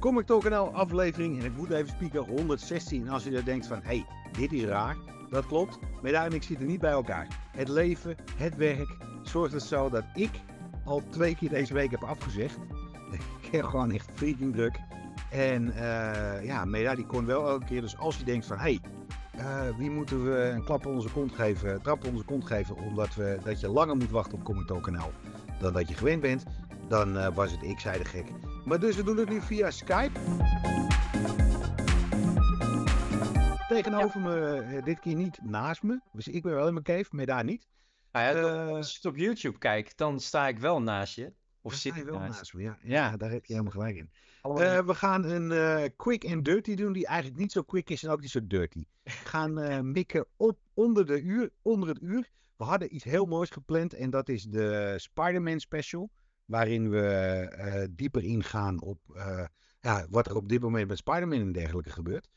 Comic Talk kanaal aflevering, en ik moet even spieken, 116. Als je dan denkt van, hey, dit is raar. Dat klopt, daar en ik zitten niet bij elkaar. Het leven, het werk, zorgt er zo dat ik al twee keer deze week heb afgezegd. Ik heb gewoon echt freaking druk. En uh, ja, Meda die kon wel elke keer. Dus als je denkt van, hey, uh, wie moeten we een klap op onze kont geven, trap op onze kont geven, omdat we, dat je langer moet wachten op Comic Talk kanaal dan dat je gewend bent, dan uh, was het ik, zei de gek. Maar dus we doen het nu via Skype. Tegenover me, dit keer niet naast me. Dus ik ben wel in mijn cave, maar daar niet. Nou ja, als je het op YouTube kijkt, dan sta ik wel naast je. Of zit je wel naast me, ja. ja. daar heb je helemaal gelijk in. Uh, we gaan een uh, quick and dirty doen, die eigenlijk niet zo quick is en ook niet zo dirty. We gaan mikken op onder, de uur, onder het uur. We hadden iets heel moois gepland en dat is de Spider-Man special. Waarin we dieper ingaan op ja, wat er op dit moment met Spider-Man en dergelijke gebeurt.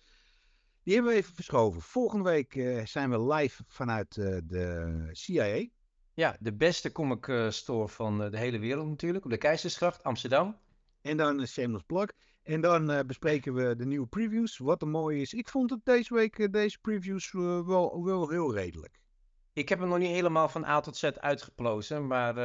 Die hebben we even verschoven. Volgende week zijn we live vanuit de CIA. Ja, de beste comic store van de hele wereld natuurlijk. Op de Keizersgracht, Amsterdam. En dan een Shameless Plug. En dan bespreken we de nieuwe previews. Wat er mooi is. Ik vond het deze week, deze previews, wel, wel heel redelijk. Ik heb hem nog niet helemaal van A tot Z uitgeplozen. Maar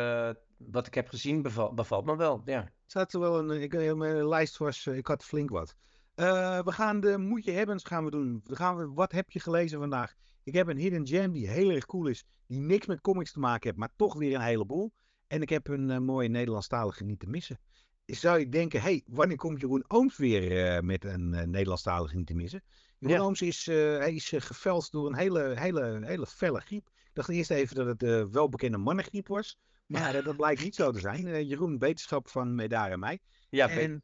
wat ik heb gezien beval, bevalt me wel, ja. Zat er wel een, ik, mijn lijst was, ik had flink wat. we gaan de moet je hebben gaan we doen. Dan gaan we, wat heb je gelezen vandaag? Ik heb een hidden gem die heel erg cool is, die niks met comics te maken heeft, maar toch weer een heleboel. En ik heb een uh, mooie Nederlandstalige niet te missen. Zou je denken, hey, wanneer komt Jeroen Ooms weer uh, met een Nederlandstalige niet te missen? Jeroen ja. Ooms is, hij is geveld door een hele, hele, hele felle griep. Ik dacht eerst even dat het uh, welbekende mannengriep was. Maar dat blijkt niet zo te zijn. Jeroen, wetenschap van Medar en mij. Ja, en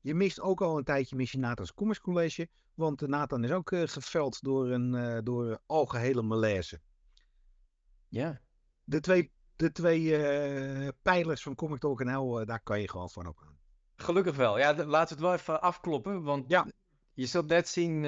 je mist ook al een tijdje mis je Nathan's Commerce College. Want Nathan is ook uh, geveld door een uh, door algehele malaise. Ja. De twee, de twee uh, pijlers van Comic Talk NL, daar kan je gewoon van op aan. Gelukkig wel. Ja, laten we het wel even afkloppen. Want ja. je zult net zien...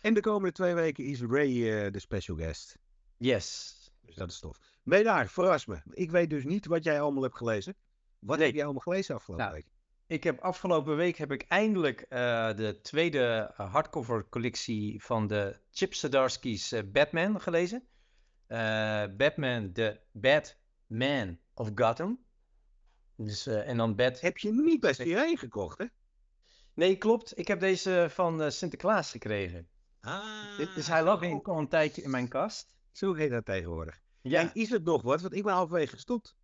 En de komende twee weken is Ray de special guest. Yes. Dus dat is tof. Ben je daar? Verras me. Ik weet dus niet wat jij allemaal hebt gelezen. Wat nee. heb jij allemaal gelezen afgelopen nou, week? Ik heb afgelopen week heb ik eindelijk uh, de tweede uh, hardcover collectie van de Chip Zdarsky's uh, Batman gelezen. Batman, de Batman of Gotham. Dus, en dan Bat... Heb je niet bij CIA gekocht, hè? Nee, klopt. Ik heb deze van Sinterklaas gekregen. Ah, dus hij lag al een tijdje in mijn kast. Zo heet dat tegenwoordig. Ja. En is het nog wat? Want ik ben halverwege gestopt.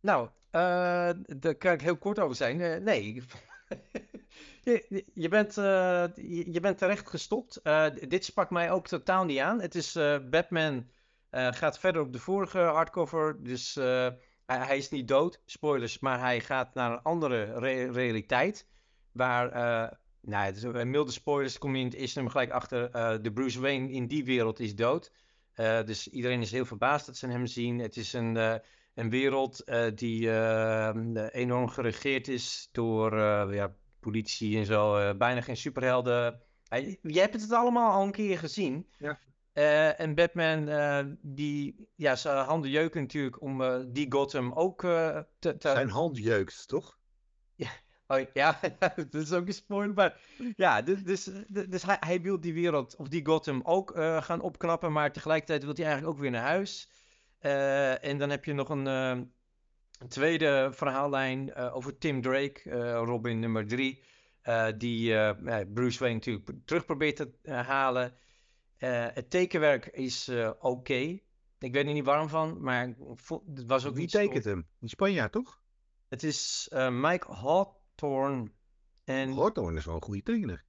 Nou, uh, daar kan ik heel kort over zijn. Uh, nee, je, je, bent, uh, je, je, bent terecht gestopt. dit sprak mij ook totaal niet aan. Het is Batman gaat verder op de vorige hardcover. Dus hij, hij, is niet dood, spoilers, maar hij gaat naar een andere re realiteit. Waar, nou, het is een milde spoilers, kom je in het gelijk achter. de Bruce Wayne in die wereld is dood. Dus iedereen is heel verbaasd dat ze hem zien. Het is een een wereld uh, die enorm geregeerd is door ja, politie en zo. bijna geen superhelden. je hebt het allemaal al een keer gezien. Ja. en Batman, die, ja, zijn handen jeuken natuurlijk om die Gotham ook te, te... Zijn hand jeukt, toch? Ja, oh, ja dat is ook een spoiler. Maar ja, dus, dus, dus hij, hij wil die wereld, of die Gotham ook gaan opknappen. Maar tegelijkertijd wil hij eigenlijk ook weer naar huis. Uh, en dan heb je nog een, uh, tweede verhaallijn over Tim Drake, Robin nummer drie. die Bruce Wayne natuurlijk terug probeert te halen. het tekenwerk is oké. Ik weet er niet waarom van, maar het was ook Wie tekent hem? In Spanje, toch? Het is Mike Hawthorne. En... Is wel een goede tekener.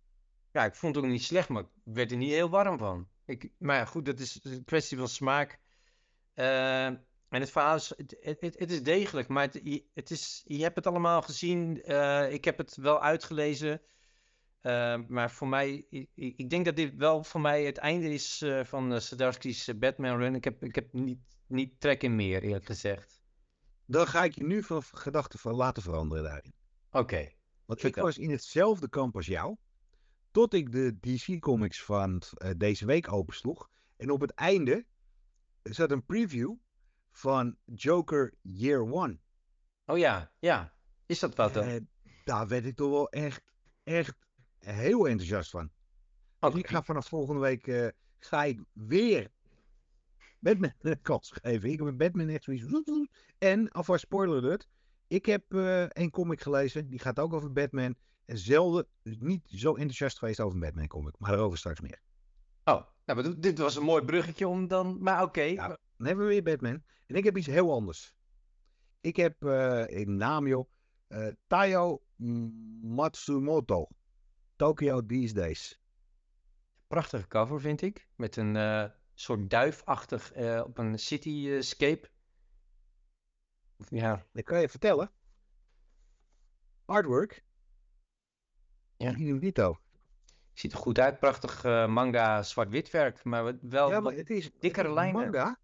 Ja, ik vond het ook niet slecht, maar ik werd er niet heel warm van. Ik, maar ja, goed, dat is een kwestie van smaak. Uh, en het verhaal is, het, het, het is degelijk, maar het, het, is, je hebt het allemaal gezien. Uh, ik heb het wel uitgelezen. Uh, maar voor mij, ik, ik, denk dat dit wel voor mij het einde is van Zdarsky's Batman Run. Ik heb, ik heb niet, niet trek in meer, eerlijk gezegd. Dan ga ik je nu van gedachten van laten veranderen daarin. Oké. Okay. Want ik was in hetzelfde kamp als jou. Tot ik de DC Comics van deze week opensloeg. En op het einde zat een preview van Joker Year One. Oh ja, ja. Is dat wat dan? daar werd ik toch wel echt echt heel enthousiast van. Dus ik ga vanaf volgende week eh, ga ik weer Batman een kans geven. Ik heb een Batman echt zoiets. En, alvast spoiler alert, ik heb eh een comic gelezen, die gaat ook over Batman. En zelden dus niet zo enthousiast geweest over een Batman comic, maar daarover straks meer. Oh, nou, maar dit- was een mooi bruggetje om dan. Maar oké. Ja. Dan hebben we weer Batman. En ik heb iets heel anders. Ik heb eh in naam joh, eh Taiyo Matsumoto. Tokyo These Days. Prachtige cover, vind ik. Met een eh, soort duifachtig eh, op een cityscape. Ja, Ik kan je vertellen. Artwork. Ja. Idem dito. ziet er goed uit. Prachtig eh, manga zwart-wit werk. Maar wel Ja, maar het is het dikkere is lijnen. manga.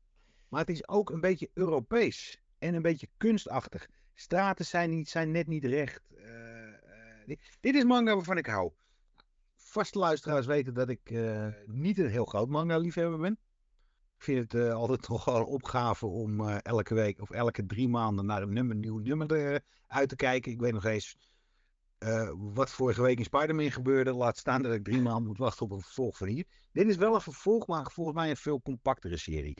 Maar het is ook een beetje Europees. En een beetje kunstachtig. Straten zijn, niet, zijn net niet recht. Eh, eh, dit, dit is manga waarvan ik hou. Vaste luisteraars weten dat ik niet een heel groot manga-liefhebber ben. Ik vind het eh, altijd wel een opgave om eh, elke week of elke drie maanden naar een nieuw nummer eh, uit te kijken. Ik weet nog eens wat vorige week in Spider-Man gebeurde. Laat staan dat ik drie maanden moet wachten op een vervolg van hier. Dit is wel een vervolg, maar volgens mij een veel compactere serie.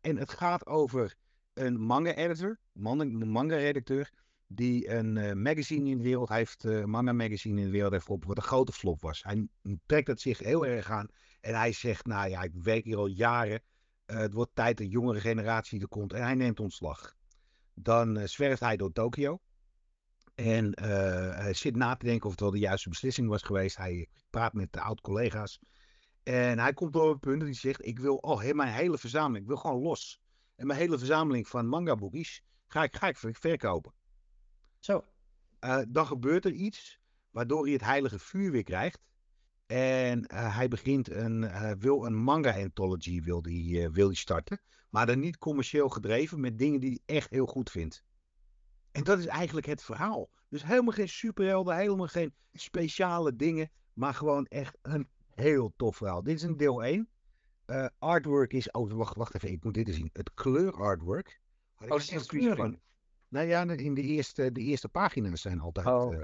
En het gaat over een manga-editor, man- een manga-redacteur, die een magazine in de wereld heeft, manga-magazine in de wereld heeft op wat een grote flop was. Hij trekt het zich heel erg aan en hij zegt, nou ja, ik werk hier al jaren, Eh, het wordt tijd dat de jongere generatie er komt en hij neemt ontslag. Dan eh, zwerft hij door Tokio. En eh, hij zit na te denken of het wel de juiste beslissing was geweest. Hij praat met de oud-collega's. En hij komt op het punt dat hij zegt: Ik wil he- mijn hele verzameling, ik wil gewoon los. En mijn hele verzameling van manga-boekjes ga ik, ga ik ver- verkopen. Zo. Dan gebeurt er iets waardoor hij het heilige vuur weer krijgt. En eh, hij begint een, eh, wil een manga-anthology wil die, eh, wil die starten. Maar dan niet commercieel gedreven met dingen die hij echt heel goed vindt. En dat is eigenlijk het verhaal. Dus helemaal geen superhelden, helemaal geen speciale dingen. Maar gewoon echt een heel tof verhaal. Dit is een deel 1. Eh, artwork is. Oh, wacht, wacht even. Ik moet dit eens zien. Het kleurartwork. Oh, echt een kleur van-. Nou ja, in de eerste, de eerste pagina's zijn altijd Oh.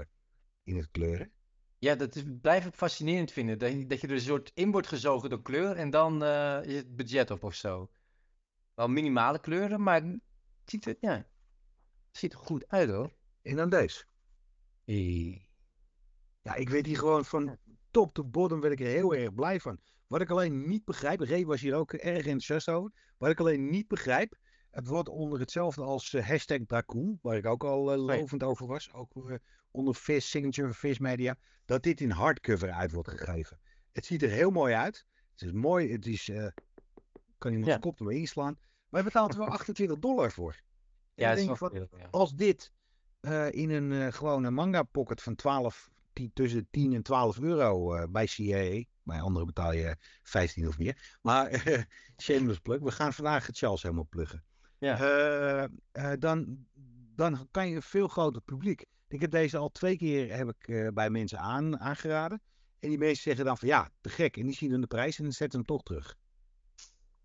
in het kleuren. Ja, dat is, blijf ik fascinerend vinden. Dat je, dat je er een soort in wordt gezogen door kleur en dan eh, is het budget op of zo. Wel minimale kleuren, maar het ziet er, ja, het ziet er goed uit hoor. En dan deze. Ja, ik weet hier gewoon van top to bottom werd ik er heel erg blij van. Wat ik alleen niet begrijp, Ray was hier ook erg enthousiast over. Wat ik alleen niet begrijp, het wordt onder hetzelfde als eh, hashtag Dracoon, waar ik ook al eh, Nee. lovend over was. Ook eh, onder Vis, Signature Vis Media. Dat dit in hardcover uit wordt gegeven. Het ziet er heel mooi uit. Het is mooi, het is, kan iemand Ja. zijn kop ermee inslaan. Maar je betaalt er wel 28 dollar voor. Ja, is wel ja. als dit in een gewone manga pocket van 12, 10, tussen 10 en 12 euro bij CAA, bij anderen betaal je 15 of meer. Maar shameless plug, we gaan vandaag het Charles helemaal pluggen. Ja. Eh, eh, dan, dan kan je een veel groter publiek. Ik heb deze al twee keer heb ik, eh, bij mensen aan, aangeraden. En die mensen zeggen dan van ja, te gek. En die zien dan de prijs en dan zetten ze hem toch terug.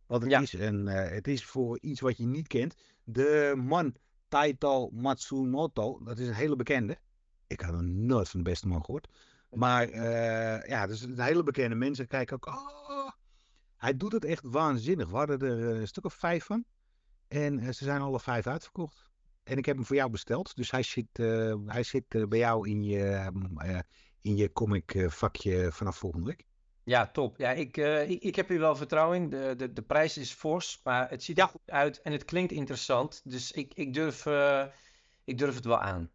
Want het, Ja. is eh, het is voor iets wat je niet kent. De man Taito Matsumoto, dat is een hele bekende. Ik had nog nooit van de beste man gehoord. Maar eh, ja, dus een hele bekende mensen kijken ook. Oh, hij doet het echt waanzinnig. We hadden er een stuk of vijf van. En eh, ze zijn alle vijf uitverkocht. En ik heb hem voor jou besteld. Dus hij zit, eh, hij zit eh, bij jou in je, ehm, eh, in je comic vakje vanaf volgende week. Ja, top. Ja, ik, ik, ik heb hier wel vertrouwen in. De, de, de prijs is fors, maar het ziet er goed uit en het klinkt interessant. Dus ik, ik, durf, ik durf het wel aan.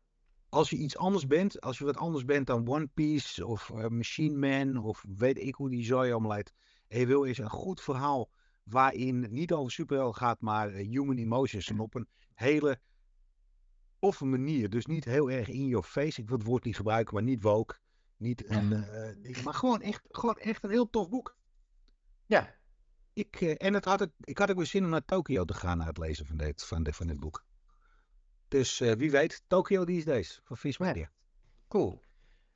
Als je iets anders bent, als je wat anders bent dan One Piece of Machine Man of weet ik hoe die zooi allemaal leidt. En je wil eens een goed verhaal waarin het niet over superhelden gaat, maar eh, human emotions. En op een hele toffe manier. Dus niet heel erg in your face. Ik wil het woord niet gebruiken, maar niet woke. Niet een, eh, ding, maar gewoon echt, gewoon echt een heel tof boek. Ja, Ik, eh, en het had ik, ik had ook weer zin om naar Tokio te gaan na het lezen van dit, van dit, van dit boek. Dus eh, wie weet, Tokyo These Days van Vies Media. cool.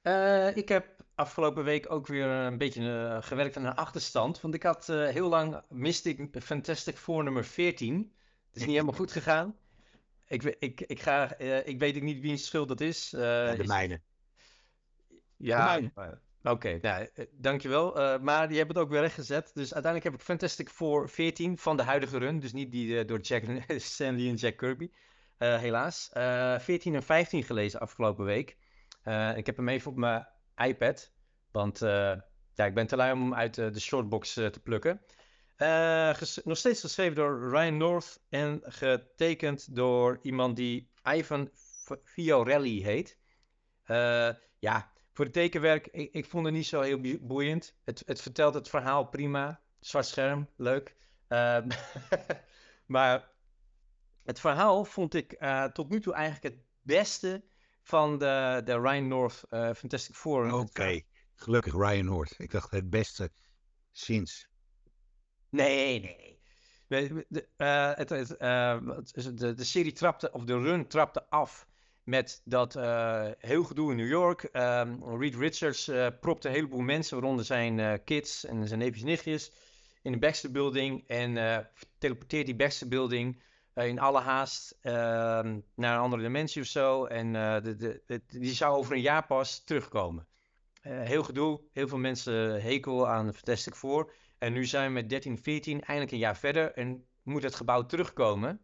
Eh, ik heb afgelopen week ook weer een beetje eh, gewerkt aan een achterstand. Want ik had eh, heel lang miste ik Fantastic Four nummer 14. Het is niet helemaal goed gegaan. Ik, ik, ik, ga, eh, ik weet niet wie schuld dat is. Eh, Ja, de is- mijne. Ja, eh, oké. nou, eh, dankjewel. Eh maar je hebt het ook weer rechtgezet. Dus uiteindelijk heb ik Fantastic Four 14 van de huidige run. Dus niet die eh, door Jack Stanley en Jack Kirby. Eh, helaas. Eh 14 en 15 gelezen afgelopen week. Eh, ik heb hem even op mijn iPad. Want eh, ja, ik ben te lui om hem uit eh, de shortbox eh, te plukken. Nog steeds geschreven door Ryan North en getekend door iemand die Ivan Fiorelli heet. Ja, voor het tekenwerk, ik, ik vond het niet zo heel boeiend. Het, het vertelt het verhaal prima. Zwart scherm, leuk. Ehm, maar het verhaal vond ik tot nu toe eigenlijk het beste van de, de Ryan North Fantastic Four. Oké, gelukkig Ryan Noord. Ik dacht het beste sinds. Nee, nee, De, eh, het, het, eh, de, de serie trapte, of de run trapte af met dat eh, heel gedoe in New York. Ehm, Reed Richards propte een heleboel mensen, waaronder zijn kids en zijn neefjes en nichtjes, in de Baxter Building. En teleporteert die Baxter Building in alle haast ehm, naar een andere dimensie of zo. En de- die zou over een jaar pas terugkomen. Eh, heel gedoe, heel veel mensen hekel aan Fantastic Four. En nu zijn we met 13, 14, eindelijk een jaar verder en moet het gebouw terugkomen.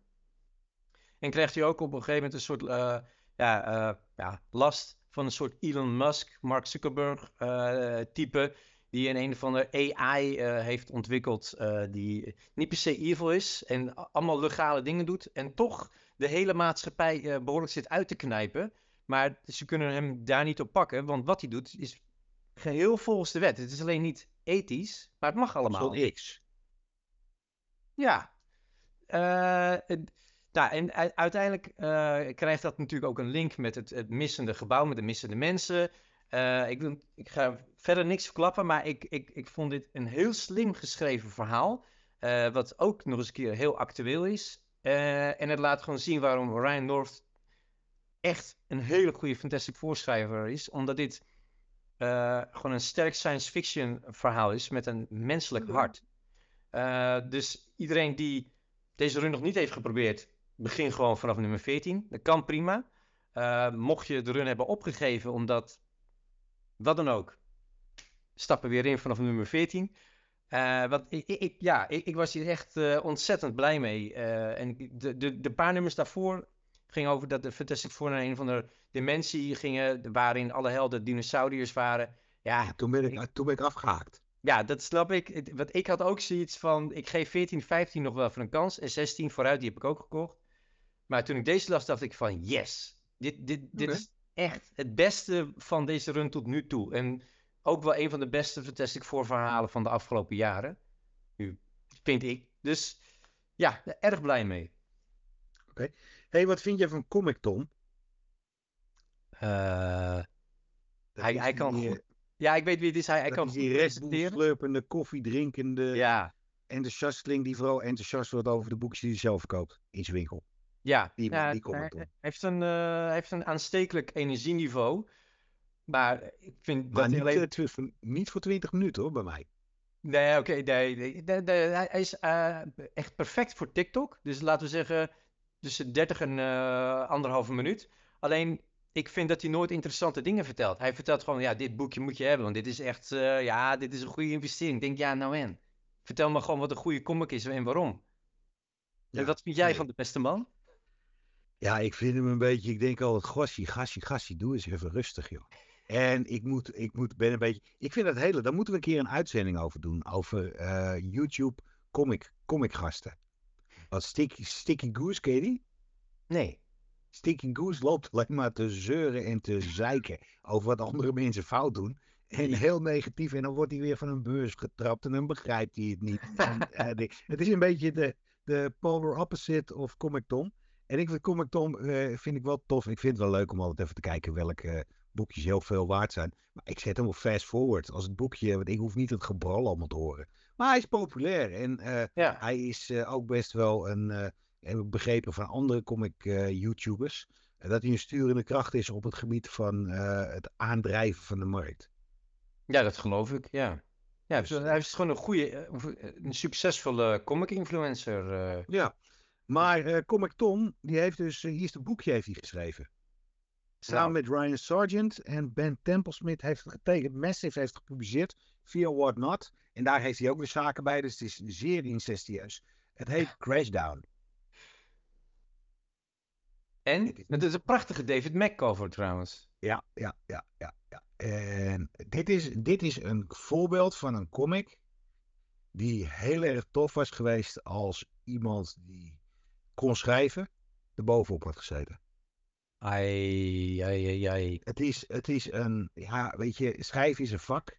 En krijgt hij ook op een gegeven moment een soort eh, ja, eh, ja, last van een soort Elon Musk, Mark Zuckerberg eh, type. Die een een of ander AI eh, heeft ontwikkeld eh, die niet per se evil is en allemaal legale dingen doet. En toch de hele maatschappij eh, behoorlijk zit uit te knijpen. Maar ze kunnen hem daar niet op pakken, want wat hij doet is geheel volgens de wet. Het is alleen niet ethisch, maar het mag allemaal. Zo'n X. Ja. Eh, nou, en uiteindelijk eh, krijgt dat natuurlijk ook een link met het, het missende gebouw, met de missende mensen. Eh, ik, ik ga verder niks verklappen, maar ik, ik, ik vond dit een heel slim geschreven verhaal. wat ook nog eens een keer heel actueel is. En het laat gewoon zien waarom Ryan North echt een hele goede Fantastic Four schrijver is. Omdat dit eh, gewoon een sterk science fiction verhaal is met een menselijk hart. Eh, dus iedereen die deze run nog niet heeft geprobeerd, begin gewoon vanaf nummer 14. Dat kan prima. Eh, mocht je de run hebben opgegeven omdat, wat dan ook, stappen weer in vanaf nummer 14. Eh, want ik, ik, ja, ik, ik was hier echt ontzettend blij mee. En de, de, de paar nummers daarvoor gingen over dat de Fantastic Four naar een van de dimensie gingen, waarin alle helden dinosauriërs waren. Ja, Toen ben ik, toen ben ik afgehaakt. ja, dat snap ik. Want ik had ook zoiets van, ik geef 14, 15 nog wel voor een kans. En 16 vooruit, die heb ik ook gekocht. Maar toen ik deze las, dacht ik van, yes. Dit, dit, dit Oké. is echt het beste van deze run tot nu toe. En ook wel een van de beste Fantastic Four verhalen van de afgelopen jaren. Nu, vind ik. Dus ja, erg blij mee. hey, wat vind je van Comic Tom? Eh, Dat hij, hij kan die, goed. Ja, ik weet wie het is. Hij, kan is die Red Bull presenteren. slurpende, koffie drinkende, Ja, enthousiasteling die vooral enthousiast wordt over de boekjes die hij zelf verkoopt in zijn winkel. Ja, Die- ja, die komt hij, heeft een, eh, hij heeft een aanstekelijk energieniveau. Maar ik vind Maar dat hij niet, alleen... eh, niet voor 20 minuten hoor, bij mij. Nee, oké, nee, nee, nee, nee, hij is eh, echt perfect voor TikTok. Dus laten we zeggen tussen 30 en eh, anderhalve minuut. Alleen, ik vind dat hij nooit interessante dingen vertelt. Hij vertelt gewoon, ja, dit boekje moet je hebben, want dit is echt, eh, ja, dit is een goede investering. Ik denk, ja, nou en? Vertel me gewoon wat een goede comic is en waarom. Ja, En wat vind jij van de beste man? Ja, ik vind hem een beetje, ik denk altijd, gassie, gassie, gassie, doe eens even rustig, joh. En ik moet, ik moet, ben een beetje, ik vind dat hele, daar moeten we een keer een uitzending over doen, over eh, YouTube comic, comic gasten. Wat Sticky, Sticky Goose, ken je die? Nee. Sticky Goose loopt alleen maar te zeuren en te zeiken over wat andere mensen fout doen. En heel negatief. En dan wordt hij weer van een beurs getrapt en dan begrijpt hij het niet. En, eh, het is een beetje de, de polar opposite of Comic Tom. En ik vind Comic Tom eh, vind ik wel tof. Ik vind het wel leuk om altijd even te kijken welke eh, boekjes heel veel waard zijn. Maar ik zet hem op fast forward. Als het boekje, want ik hoef niet het gebrul allemaal te horen. Maar hij is populair. En Ja. hij is ook best wel een, heb ik begrepen van andere comic eh, YouTubers, eh, dat hij een sturende kracht is op het gebied van eh, het aandrijven van de markt. Ja, dat geloof ik, ja. Ja, Dus, dus hij is gewoon een goede, een succesvolle comic-influencer. Ja, maar Comic Tom, die heeft dus, hier is het boekje heeft hij geschreven. Samen met Ryan Sargent en Ben Templesmith heeft het getekend. Massive heeft het gepubliceerd via What Not. En daar heeft hij ook weer zaken bij, dus het is zeer incestueus. Het heet Crashdown. En? Het is een prachtige David Mac cover trouwens. Ja, ja, ja, ja. ja. En dit is, dit is een voorbeeld van een comic die heel erg tof was geweest als iemand die kon schrijven er bovenop had gezeten. Ai, ai, ai, ai. Het is, het is een, ja, weet je, schrijven is een vak.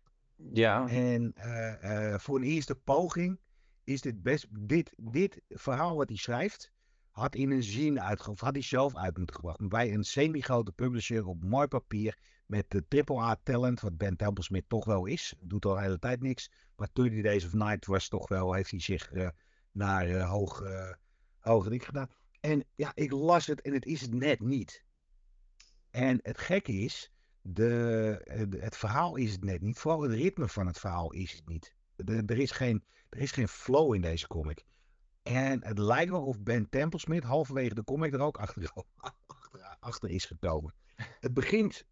Ja. En uh, uh, voor een eerste poging is dit best, dit, dit verhaal wat hij schrijft, had in een zin uitgebracht, had hij zelf uit moeten gebracht. Bij een semi-grote publisher op mooi papier met de triple A talent, wat Ben Templesmith toch wel is. Doet al de hele tijd niks. Maar 30 Days of Night was toch wel, heeft hij zich uh, naar uh, hoog, uh, gedaan. En ja, ik las het en het is het net niet. En het gekke is, de, het verhaal is het net niet. Vooral het ritme van het verhaal is het niet. Er, is geen, er is geen flow in deze comic. En het lijkt wel of Ben Templesmith halverwege de comic er ook achter, achter, achter is gekomen. Het begint,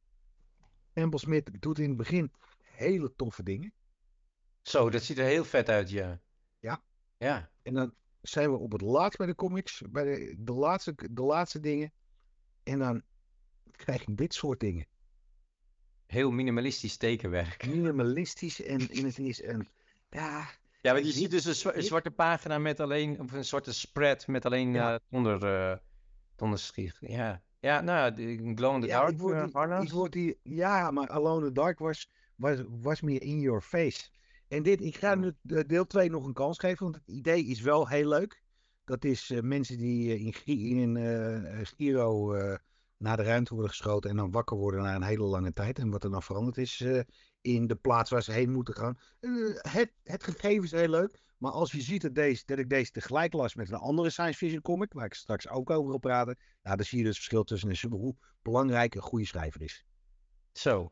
Templesmith doet in het begin hele toffe dingen. Zo, dat ziet er heel vet uit, ja. Ja. Ja. En dan zijn we op het laatst bij de comics, bij de, de, laatste, de laatste dingen. En dan krijg je dit soort dingen. Heel minimalistisch tekenwerk. Minimalistisch en, en het is een. Ja, ja, want je ziet dus een, zwa een, zwarte pagina met alleen, of een soort spread met alleen ja. uh, onder, uh. Ja. ja, nou, de Glow in the ja, Dark ik word die, ik word die, Ja, maar Alone in the Dark was, was, was meer in your face. En dit, ik ga nu deel 2 nog een kans geven, want het idee is wel heel leuk. Dat is uh, mensen die in, in uh, Giro naar de ruimte worden geschoten en dan wakker worden na een hele lange tijd. En wat er dan veranderd is in de plaats waar ze heen moeten gaan. Uh, het, het gegeven is heel leuk. Maar als je ziet dat, deze, dat ik deze tegelijk las met een andere science fiction comic, waar ik straks ook over wil praten, nou, dan zie je dus het verschil tussen een hoe belangrijk een goede schrijver is. Zo.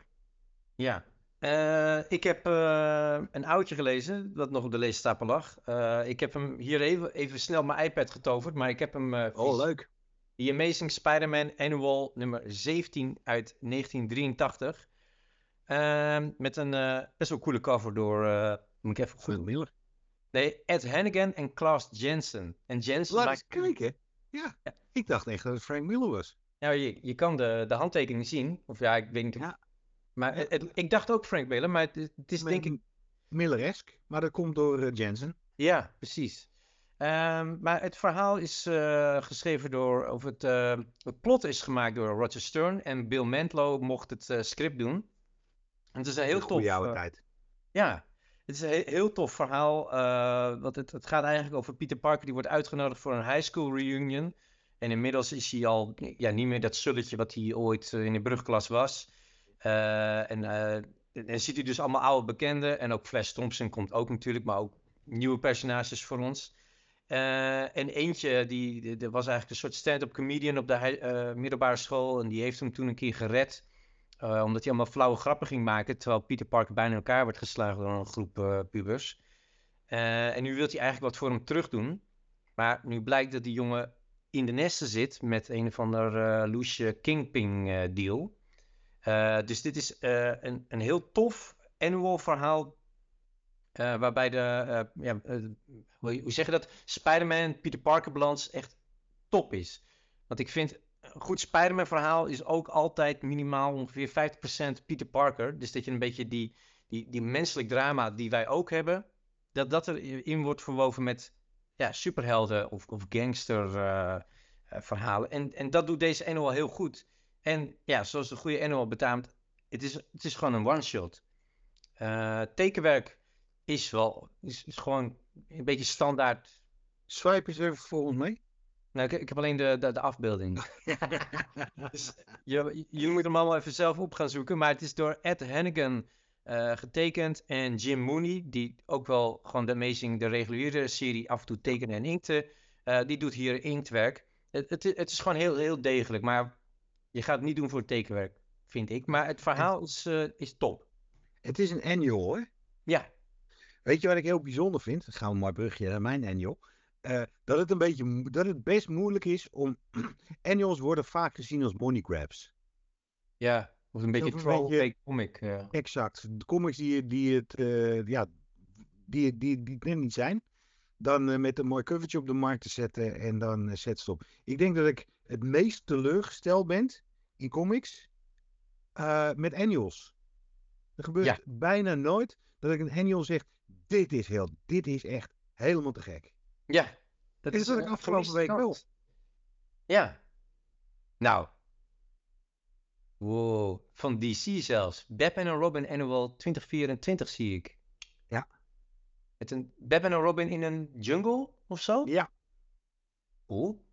Ja. Uh, ik heb een oudje gelezen, dat nog op de leestapel lag. ik heb hem hier even, even snel mijn iPad getoverd, maar ik heb hem... oh, leuk. The Amazing Spider-Man Annual nummer 17 uit 1983. Uh, met een uh, best wel coole cover door, uh, moet ik even goed... Miller. Nee, Ed Hannigan en Klaus Jensen. En Jensen Laat eens kijken. Ja. ja. ik dacht echt dat het Frank Miller was. Nou, je, je kan de, de handtekening zien. Of ja, ik weet niet. Ja. Maar het, het, ik dacht ook Frank Miller, maar het, het is denk ik... Milleresk, maar dat komt door uh, Jensen. Ja, precies. Um, maar het verhaal is uh, geschreven door, of het, uh, het plot is gemaakt door Roger Stern en Bill Mantlo mocht het uh, script doen. Het is een heel tof. Jouw tijd. Ja, het is een heel, tof verhaal. want het, het, gaat eigenlijk over Peter Parker die wordt uitgenodigd voor een high school reunion. En inmiddels is hij al ja, niet meer dat sulletje wat hij ooit in de brugklas was. en, en ziet hij dus allemaal oude bekenden. En ook Flash Thompson komt ook natuurlijk, maar ook nieuwe personages voor ons. Uh, en eentje, die, die, die, was eigenlijk een soort stand-up comedian op de uh, middelbare school. En die heeft hem toen een keer gered. Uh, omdat hij allemaal flauwe grappen ging maken. Terwijl Peter Parker bijna in elkaar werd geslagen door een groep pubers. en nu wil hij eigenlijk wat voor hem terug doen. Maar nu blijkt dat die jongen in de nesten zit met een of ander loesje Kingpin deal. dus dit is een, een heel tof annual verhaal uh, waarbij de, uh, ja, uh, hoe, hoe, zeg je dat? Spider-Man, Peter Parker balans echt top is. Want ik vind, een goed Spider-Man verhaal is ook altijd minimaal ongeveer 50% Peter Parker. Dus dat je een beetje die, die, die menselijk drama die wij ook hebben, dat dat erin wordt verwoven met ja, superhelden of, of gangster verhalen. En, en dat doet deze annual heel goed. En ja, zoals de goede annual betaamt, het is, het is gewoon een one-shot. tekenwerk is wel, is, is gewoon een beetje standaard. Swipe eens even volgens mij. Nou, ik, ik heb alleen de, de, de afbeelding. dus, je, jullie moeten hem allemaal even zelf op gaan zoeken. Maar het is door Ed Hannigan uh, getekend. En Jim Mooney, die ook wel gewoon de Amazing, de reguliere serie af en toe tekenen en inkten. Uh, die doet hier inktwerk. Het, het, het, is gewoon heel, heel degelijk. Maar je gaat het niet doen voor het tekenwerk, vind ik. Maar het verhaal is, uh, is top. Het is een annual, hè? Ja, Weet je wat ik heel bijzonder vind? Dat gaan we mooi brugje naar mijn annual. Uh, dat het een beetje, dat het best moeilijk is om, annuals worden vaak gezien als money grabs. Ja, of een beetje beetje- comic. ja. Exact. De comics die, die het, eh, ja, die, die, die het net niet zijn. Dan eh, met een mooi covertje op de markt te zetten en dan eh, zet stop. Ik denk dat ik het meest teleurgesteld ben in comics eh, met annuals. Er gebeurt Ja. bijna nooit dat ik een annual zeg, dit is, heel, dit is echt helemaal te gek. Ja, dat Dit had ik afgelopen week wel. kans. Ja. Nou. Wow. Van DC zelfs. Batman en Robin Annual 2024 zie ik. Ja. Met een Batman en Robin in een jungle of zo? Ja. Cool.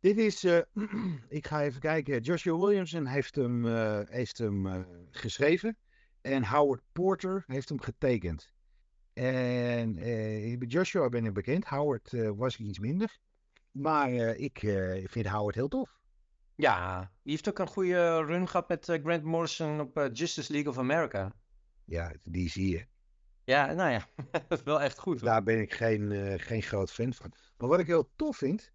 Dit is, eh, ik ga even kijken. Joshua Williamson heeft hem, eh, heeft hem eh, geschreven. En Howard Porter heeft hem getekend. En eh, bij Joshua ben ik bekend. Howard eh, was iets minder. Maar eh, ik eh, vind Howard heel tof. Ja, die heeft ook een goede run gehad met eh, Grant Morrison op eh, Justice League of America. Ja, die zie je. Ja, nou ja, dat is wel echt goed. hoor. Daar ben ik geen, eh, geen groot fan van. Maar wat ik heel tof vind,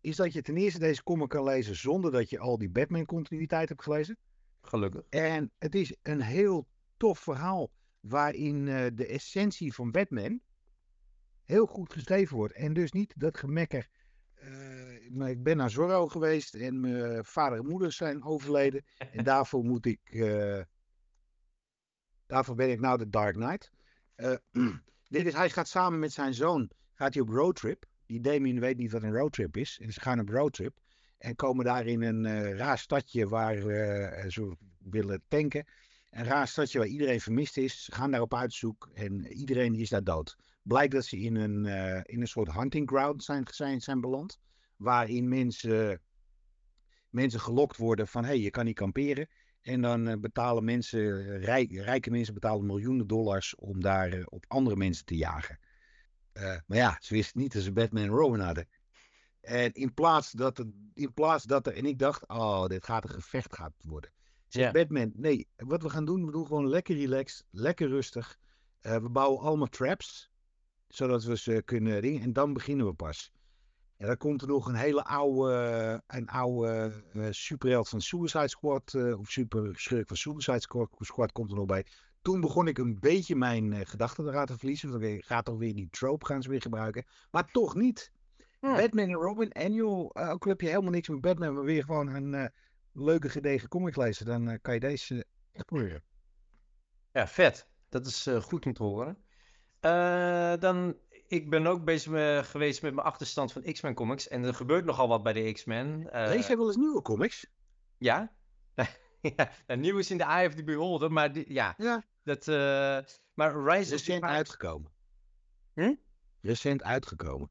is dat je ten eerste deze comic kan lezen zonder dat je al die Batman-continuïteit hebt gelezen. Gelukkig. En het is een heel tof verhaal waarin eh, de essentie van Batman heel goed geschreven wordt. En dus niet dat gemekker. maar ik ben naar Zorro geweest en mijn vader en moeder zijn overleden. En daarvoor moet ik. eh, daarvoor ben ik nou de Dark Knight. Dit is, hij gaat samen met zijn zoon gaat hij op roadtrip. Die Damien weet niet wat een roadtrip is. En ze gaan op roadtrip. En komen daar in een raar stadje waar ze willen tanken. Een raar stadje waar iedereen vermist is. Ze gaan daar op uitzoek en iedereen is daar dood. Blijkt dat ze in een, eh, in een soort hunting ground zijn, zijn, zijn beland. Waarin mensen, mensen gelokt worden van hé, hey, je kan niet kamperen. En dan eh, betalen mensen, rijk, rijke mensen betalen miljoenen dollars om daar eh, op andere mensen te jagen. Eh, maar ja, ze wisten niet dat ze Batman en Robin hadden. En in plaats dat in plaats dat er, en ik dacht, oh, dit gaat een gevecht gaat worden. Zegt. Batman, nee, wat we gaan doen, we doen gewoon lekker relaxed, lekker rustig. Eh, we bouwen allemaal traps, zodat we ze kunnen dingen, en dan beginnen we pas. En dan komt er nog een hele oude, een oude eh, superheld van Suicide Squad, eh, of super schurk van Suicide Squad, Squad komt er nog bij. Toen begon ik een beetje mijn gedachten eraan te verliezen. Want ik ga toch weer die trope gaan ze weer gebruiken. Maar toch niet. Batman en Robin Annual, eh, ook al heb je helemaal niks met Batman, maar weer gewoon een leuke gedegen comic lezen, dan eh, kan je deze echt proberen. Ja, vet. Dat is eh, goed om te horen. Eh, dan, ik ben ook bezig me- geweest met mijn achterstand van X-Men comics. En er gebeurt nogal wat bij de X-Men. Eh, Lees jij wel eens nieuwe comics? Ja. ja. nou, nieuw is in de Eye of the Beholder, maar die- ja. Ja. Dat, eh, maar Rise of the Recent uitgekomen. Hm? Recent uitgekomen.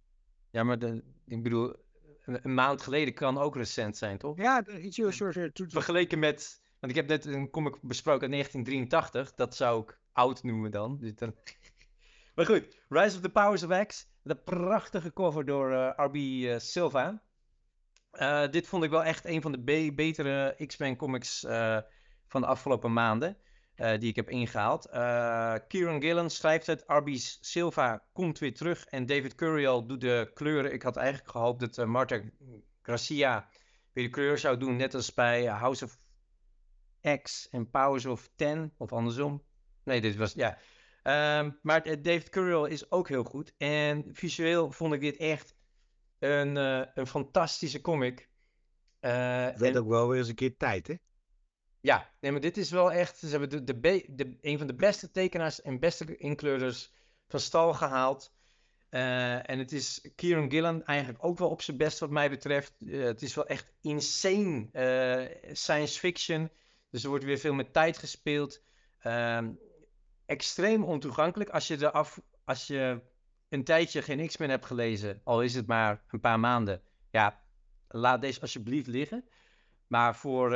Ja, maar de, ik bedoel, een, een maand geleden kan ook recent zijn, toch? Ja, iets heel soort Vergeleken met, want ik heb net een comic besproken uit 1983, dat zou ik oud noemen dan. Dus maar goed, Rise of the Powers of X, de prachtige cover door RB eh, Silva. Eh, dit vond ik wel echt een van de be- betere X-Men comics van de afgelopen maanden. Eh, die ik heb ingehaald. Eh, Kieran Gillen schrijft het. RB Silva komt weer terug. En David Curiel doet de kleuren. Ik had eigenlijk gehoopt dat eh, Marta Gracia weer de kleur zou doen. Net als bij House of X en Powers of Ten. Of andersom. Nee, dit was. Ja. Ehm, maar David Curiel is ook heel goed. En visueel vond ik dit echt een, een fantastische comic. Werd en- ook wel weer eens een keer tijd, hè? Ja, nee, maar dit is wel echt. Ze hebben de, de, de, een van de beste tekenaars en beste inkleurders van stal gehaald. Eh, en het is Kieran Gillen eigenlijk ook wel op zijn best, wat mij betreft. Eh, het is wel echt insane eh, science fiction. Dus er wordt weer veel met tijd gespeeld. Ehm, extreem ontoegankelijk. Als je, er af, als je een tijdje geen X-Men hebt gelezen, al is het maar een paar maanden. Ja, laat deze alsjeblieft liggen. Maar voor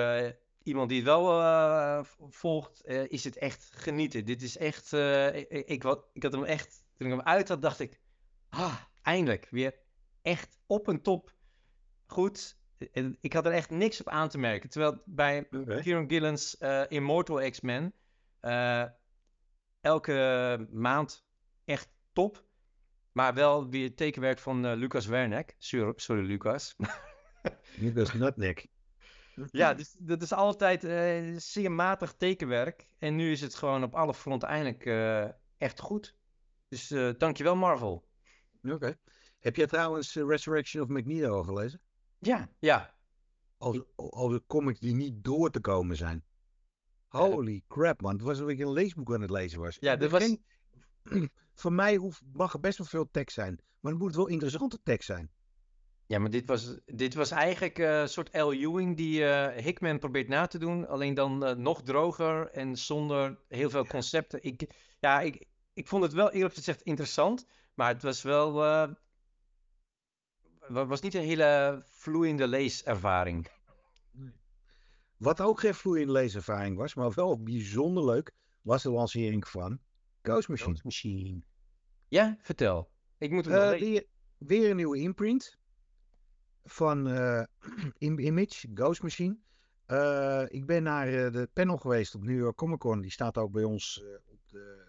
iemand die het wel eh, volgt, eh, is het echt genieten. Dit is echt. eh, ik, ik, had- ik had hem echt. Toen ik hem uit had, dacht ik. Ah, eindelijk. Weer echt op een top. Goed. En Ik had er echt niks op aan te merken. Terwijl bij Oké. Kieran Gillen's Immortal X-Men. elke maand echt top. Maar wel weer tekenwerk van Lucas Werneck. Sorry, sorry Lucas. Niet als Nutneck. Ja, dus dat is altijd eh, zeer matig tekenwerk. En nu is het gewoon op alle fronten eindelijk eh, echt goed. Dus eh dankjewel Marvel. Oké. Heb jij trouwens Resurrection of Magneto al gelezen? Ja, ja. Als, als de comics die niet door te komen zijn. Holy crap, man. Het was alsof ik een leesboek aan het lezen was. Ja, dat was- geen- Voor mij hoeft, mag er best wel veel tekst zijn. Maar het moet wel interessante tekst zijn. Ja, maar dit was, dit was eigenlijk eh, een soort L. Ewing die eh, Hickman probeert na te doen. Alleen dan eh, nog droger en zonder heel veel concepten. Ik, ja, ik, ik vond het wel eerlijk gezegd interessant. Maar het was wel... wa- was niet een hele vloeiende leeservaring. Wat ook geen vloeiende leeservaring was, maar wel bijzonder leuk, was de lancering van Ghost Machine. Machine. Ja, vertel. Ik moet nog lezen. weer, weer een nieuwe imprint van eh, Im- Image, Ghost Machine. Eh, ik ben naar eh, de panel geweest op New Comic Con. Die staat ook bij ons op, de,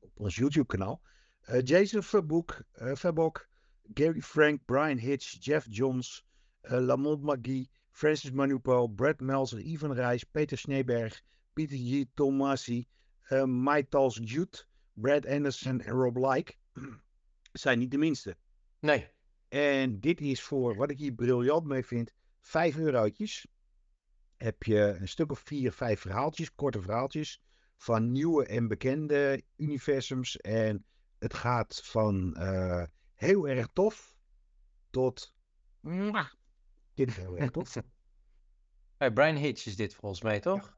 op ons YouTube kanaal. Eh, Jason Verboek, Verbok, Gary Frank, Brian Hitch, Jeff Johns, Lamont McGee, Francis Manupo, Brad Meltzer, Ivan Reis, Peter Sneeberg, Pieter G. Tomasi, uh, Maitals Jute, Brad Anderson en Rob Like. zijn niet de minste. Nee. En dit is voor, wat ik hier briljant mee vind, 5 eurotjes. Heb je een stuk of vier, vijf verhaaltjes, korte verhaaltjes. Van nieuwe en bekende universums. En het gaat van eh, heel erg tof tot. Mwah. Dit is heel erg tof. Hey, Brian Hitch is dit volgens mij, toch?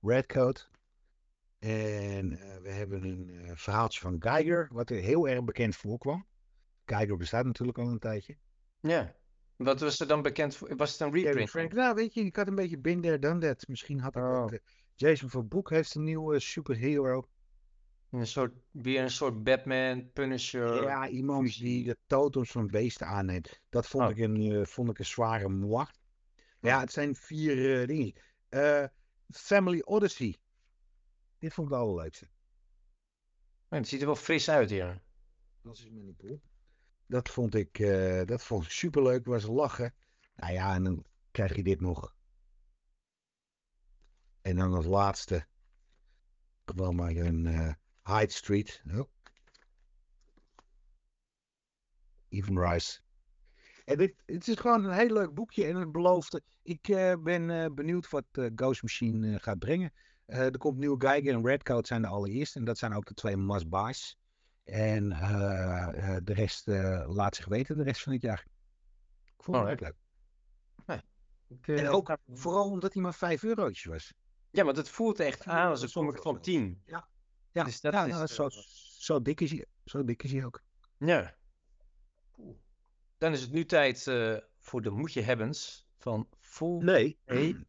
Redcoat. En eh, we hebben een eh, verhaaltje van Geiger, wat er heel erg bekend voorkwam. Geiger bestaat natuurlijk al een tijdje. Ja. Wat was er dan bekend voor? Was het een reprint? Frank. Nou, weet je, ik had een beetje been there, done that. Misschien had ik Oh. Jason van Boek heeft een nieuwe superhero. Een soort, weer een soort Batman, Punisher. ja, iemand die de totems van beesten aanneemt. Dat vond, Oh. ik, een, eh, vond ik een zware moi. Ja, het zijn vier eh, dingen. Eh, Family Odyssey. Dit vond ik de allerleukste. Nee, het ziet er wel fris uit hier. Dat is mijn pool. Dat vond ik, eh, dat vond. Was lachen. Nou ja, en dan krijg je dit nog. En dan als laatste. Gewoon maar een eh Hyde Street. Oh. Even Rice. En dit, het is gewoon een heel leuk boekje en het belooft. Ik eh, ben benieuwd wat Ghost Machine gaat brengen. Er komt nieuwe Geiger en Redcoat zijn de allereerste. En dat zijn ook de twee must-buys. En eh, eh, de rest eh, laat zich weten de rest van het jaar. Ik vond het Alright. leuk. Ik, En ook vooral omdat hij maar 5 eurotjes was. Ja, maar het voelt echt aan als een comic van 10. Ja, Dus dat ja is, nou, zo, zo, dik is hij, zo dik is hij ook. Ja. Dan is het nu tijd voor de moetje hebbens van Full. Nee, Nee.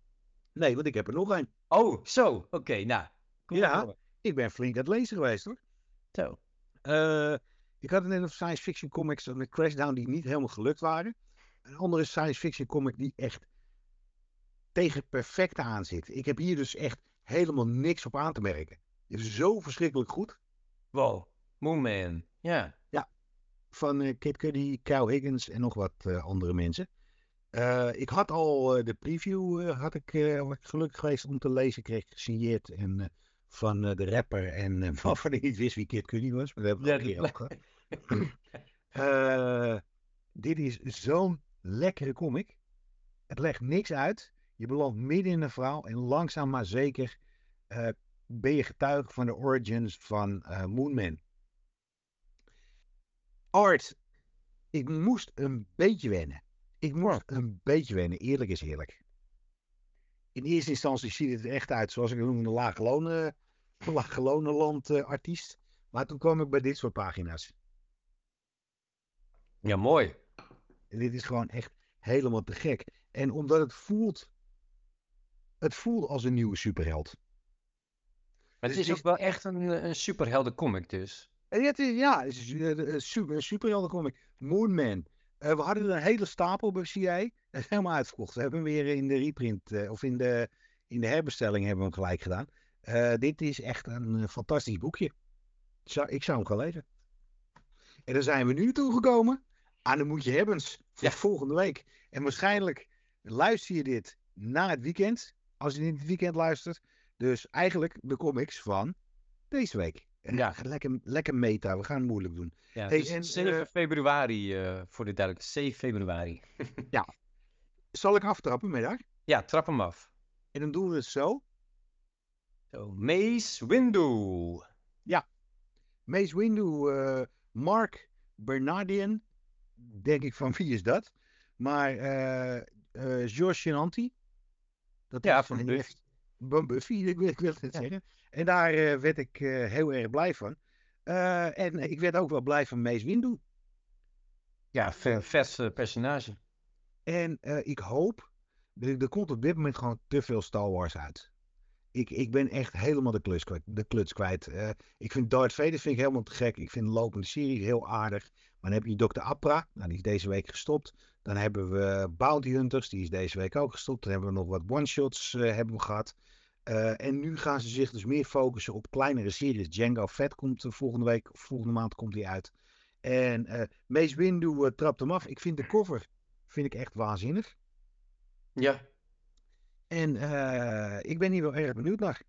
nee, want ik heb er nog een. Oh, zo. Oké, nou. Kom Ja. Ik ben flink aan het lezen geweest hoor. Zo. Eh, ik had het net over science fiction comics met Crashdown die niet helemaal gelukt waren. Een andere science fiction comic die echt tegen perfect aan zit. Ik heb hier dus echt helemaal niks op aan te merken. Het is zo verschrikkelijk goed. Wow. Moonman. Ja. Van eh, Kid Cudi, Kyle Higgins en nog wat eh, andere mensen. Ik had al de preview, had ik, gelukkig geweest om te lezen. Ik kreeg gesigneerd en, van eh, de rapper en eh, waarvan ik niet wist wie Kid Cudi was. Maar dat hebben we Ja, over gehad. Eh, dit is zo'n lekkere comic. Het legt niks uit. Je belandt midden in een verhaal en langzaam maar zeker ben je getuige van de origins van Moonman. Art, ik moest een beetje wennen. Ik moest een beetje wennen, eerlijk is eerlijk. In eerste instantie ziet het er echt uit zoals ik het noem, een laaglonen, laaglonenland eh, artiest. Maar toen kwam ik bij dit soort pagina's. Ja, mooi. En dit is gewoon echt helemaal te gek. En omdat het voelt. Het voelt als een nieuwe superheld. Maar het is ook wel echt een, een superhelden comic dus. En het is, ja, het is eh, een super, een superhelden comic. Moonman. Eh, we hadden er een hele stapel bij CA. Dat is helemaal uitverkocht. We hebben hem weer in de reprint. eh, of in de, in de herbestelling hebben we hem gelijk gedaan. Eh, dit is echt een eh, fantastisch boekje. Zou, ik zou hem gaan lezen. En dan zijn we nu toegekomen aan de Moet je Hebbens voor Ja. volgende week. En waarschijnlijk luister je dit na het weekend. Als je in het weekend luistert. Dus eigenlijk de comics van deze week. En Ja. Lekker, lekker meta. We gaan het moeilijk doen. Ja, Hey, dus en, 7 eh, februari, voor de duidelijkheid. 7 februari. Zal ik aftrappen middag? Ja, trap hem af. En dan doen we het zo. Zo, Mace Windu. Mace Windu, eh, Mark Bernardian. Denk ik van wie is dat? Maar eh eh George Shenanti. Dat Ja, is van Buffy. Buffy, ik wil, ik wil het Ja. zeggen. En daar werd ik heel erg blij van. En ik werd ook wel blij van Mace Windu. Ja, ve- vet personage. En ik hoop. Er, er komt op dit moment gewoon te veel Star Wars uit. Ik, ik ben echt helemaal de kwijt. De kluts kwijt. Eh, ik vind Darth Vader vind ik helemaal te gek. Ik vind de lopende serie heel aardig. Maar dan heb je Dr. Appra. Nou, die is deze week gestopt. Dan hebben we Bounty Hunters. Die is deze week ook gestopt. Dan hebben we nog wat one-shots eh, hebben we gehad. Eh, en nu gaan ze zich dus meer focussen op kleinere series. Django Fett komt volgende week, volgende maand komt die uit. En eh Mace Windu trapt hem af. Ik vind de cover vind ik echt waanzinnig. Ja. En eh, ik ben hier wel erg benieuwd naar.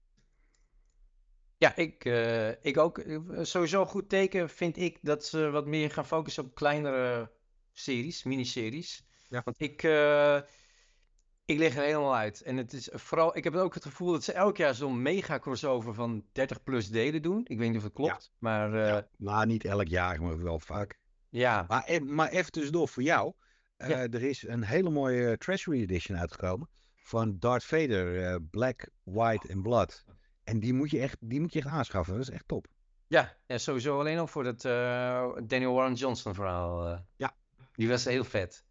Ja, ik, eh, ik ook. Sowieso een goed teken vind ik dat ze wat meer gaan focussen op kleinere series, miniseries. Ja. Want ik, eh, ik lig er helemaal uit. En het is vooral, ik heb ook het gevoel dat ze elk jaar zo'n mega crossover van 30 plus delen doen. Ik weet niet of het klopt, maar ja. Nou, niet elk jaar, maar wel vaak. Maar, e- maar even tussendoor voor jou. Ja. Er is een hele mooie Treasury Edition uitgekomen. Van Darth Vader, eh, Black, White en Blood. En die moet, je echt, die moet je echt aanschaffen. Dat is echt top. Ja, ja, sowieso alleen al voor dat eh, Daniel Warren Johnson verhaal. eh. Ja. Die was heel vet.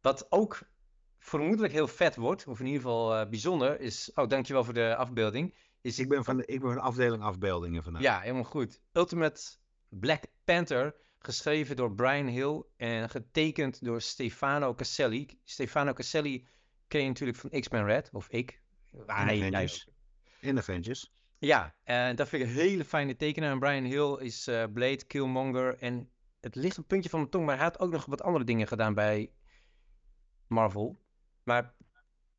Wat ook vermoedelijk heel vet wordt, of in ieder geval bijzonder, is... Oh, dankjewel voor de afbeelding. Is Ik ben van de, ik ben van de afdeling afbeeldingen vandaag. Ja, helemaal goed. Ultimate Black Panther, geschreven door Brian Hill en getekend door Stefano Caselli. Stefano Caselli ken je natuurlijk van X-Men Red, of ik. Ah, jij Avengers. In Avengers. Ja, en dat vind ik een hele fijne tekenaar. En Brian Hill is eh, Blade, Killmonger en het ligt een puntje van mijn tong, maar hij had ook nog wat andere dingen gedaan bij Marvel. Maar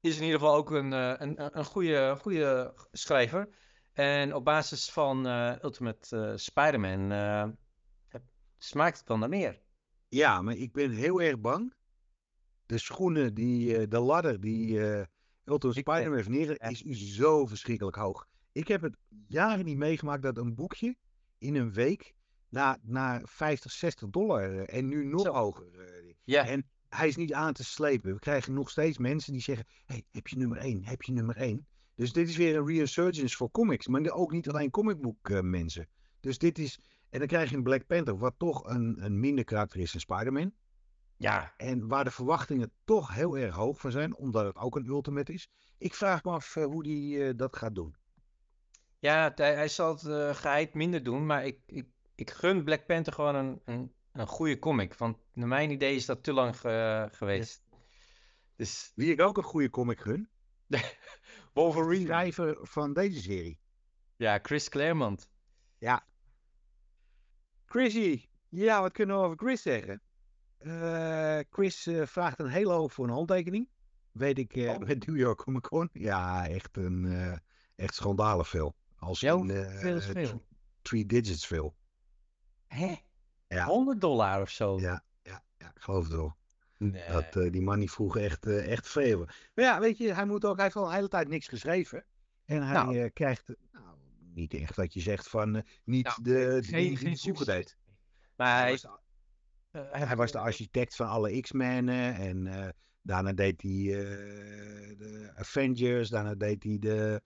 is in ieder geval ook een, eh, een, een goede, goede schrijver. En op basis van eh, Ultimate eh, Spider-Man eh, smaakt het wel naar meer. Ja, maar ik ben heel erg bang. De schoenen, die, eh, de ladder die eh Ultimate Spider-Man heeft is zo verschrikkelijk hoog. Ik heb het jaren niet meegemaakt dat een boekje in een week naar, naar 50, 60 dollar eh, en nu nog Zo. hoger. Ja, En hij is niet aan te slepen. We krijgen nog steeds mensen die zeggen: hey, heb je nummer 1? Heb je nummer 1? Dus dit is weer een resurgence voor comics. Maar ook niet alleen comicboek mensen. Dus dit is. En dan krijg je een Black Panther, wat toch een, een minder karakter is dan Spider-Man. Ja, En waar de verwachtingen toch heel erg hoog van zijn, omdat het ook een ultimate is. Ik vraag me af eh, hoe die eh, dat gaat doen. ja hij, hij zal het eh, geheid minder doen, maar ik, ik, ik gun Black Panther gewoon een, een, een goede comic. Want naar mijn idee is dat te lang ge- geweest. Dus Wie ik ook een goede comic gun, Wolverine. schrijver van deze serie. Ja, Chris Claremont. Chrissy, ja, wat kunnen we over Chris zeggen? Eh, Chris eh, vraagt een hele hoop voor een handtekening. Weet ik eh, Oh. met New York Comic Con. Ja, echt een echt schandalig veel. Als eh, Veel is veel. three digits veel. Hè? Ja. 100 dollar of zo? Ja, ja, ja, ik geloof het wel. Nee. Dat, die man die vroeg echt, echt veel. Maar ja, weet je, hij, moet ook, hij heeft al een hele tijd niks geschreven. En hij Nou. krijgt, nou, niet echt dat je zegt van, niet Nou, de, geen, die, die geen succes. deed. Maar Hij hij, was, de, eh, hij was de architect van alle X-Men en eh, daarna deed hij eh, de Avengers, daarna deed hij de,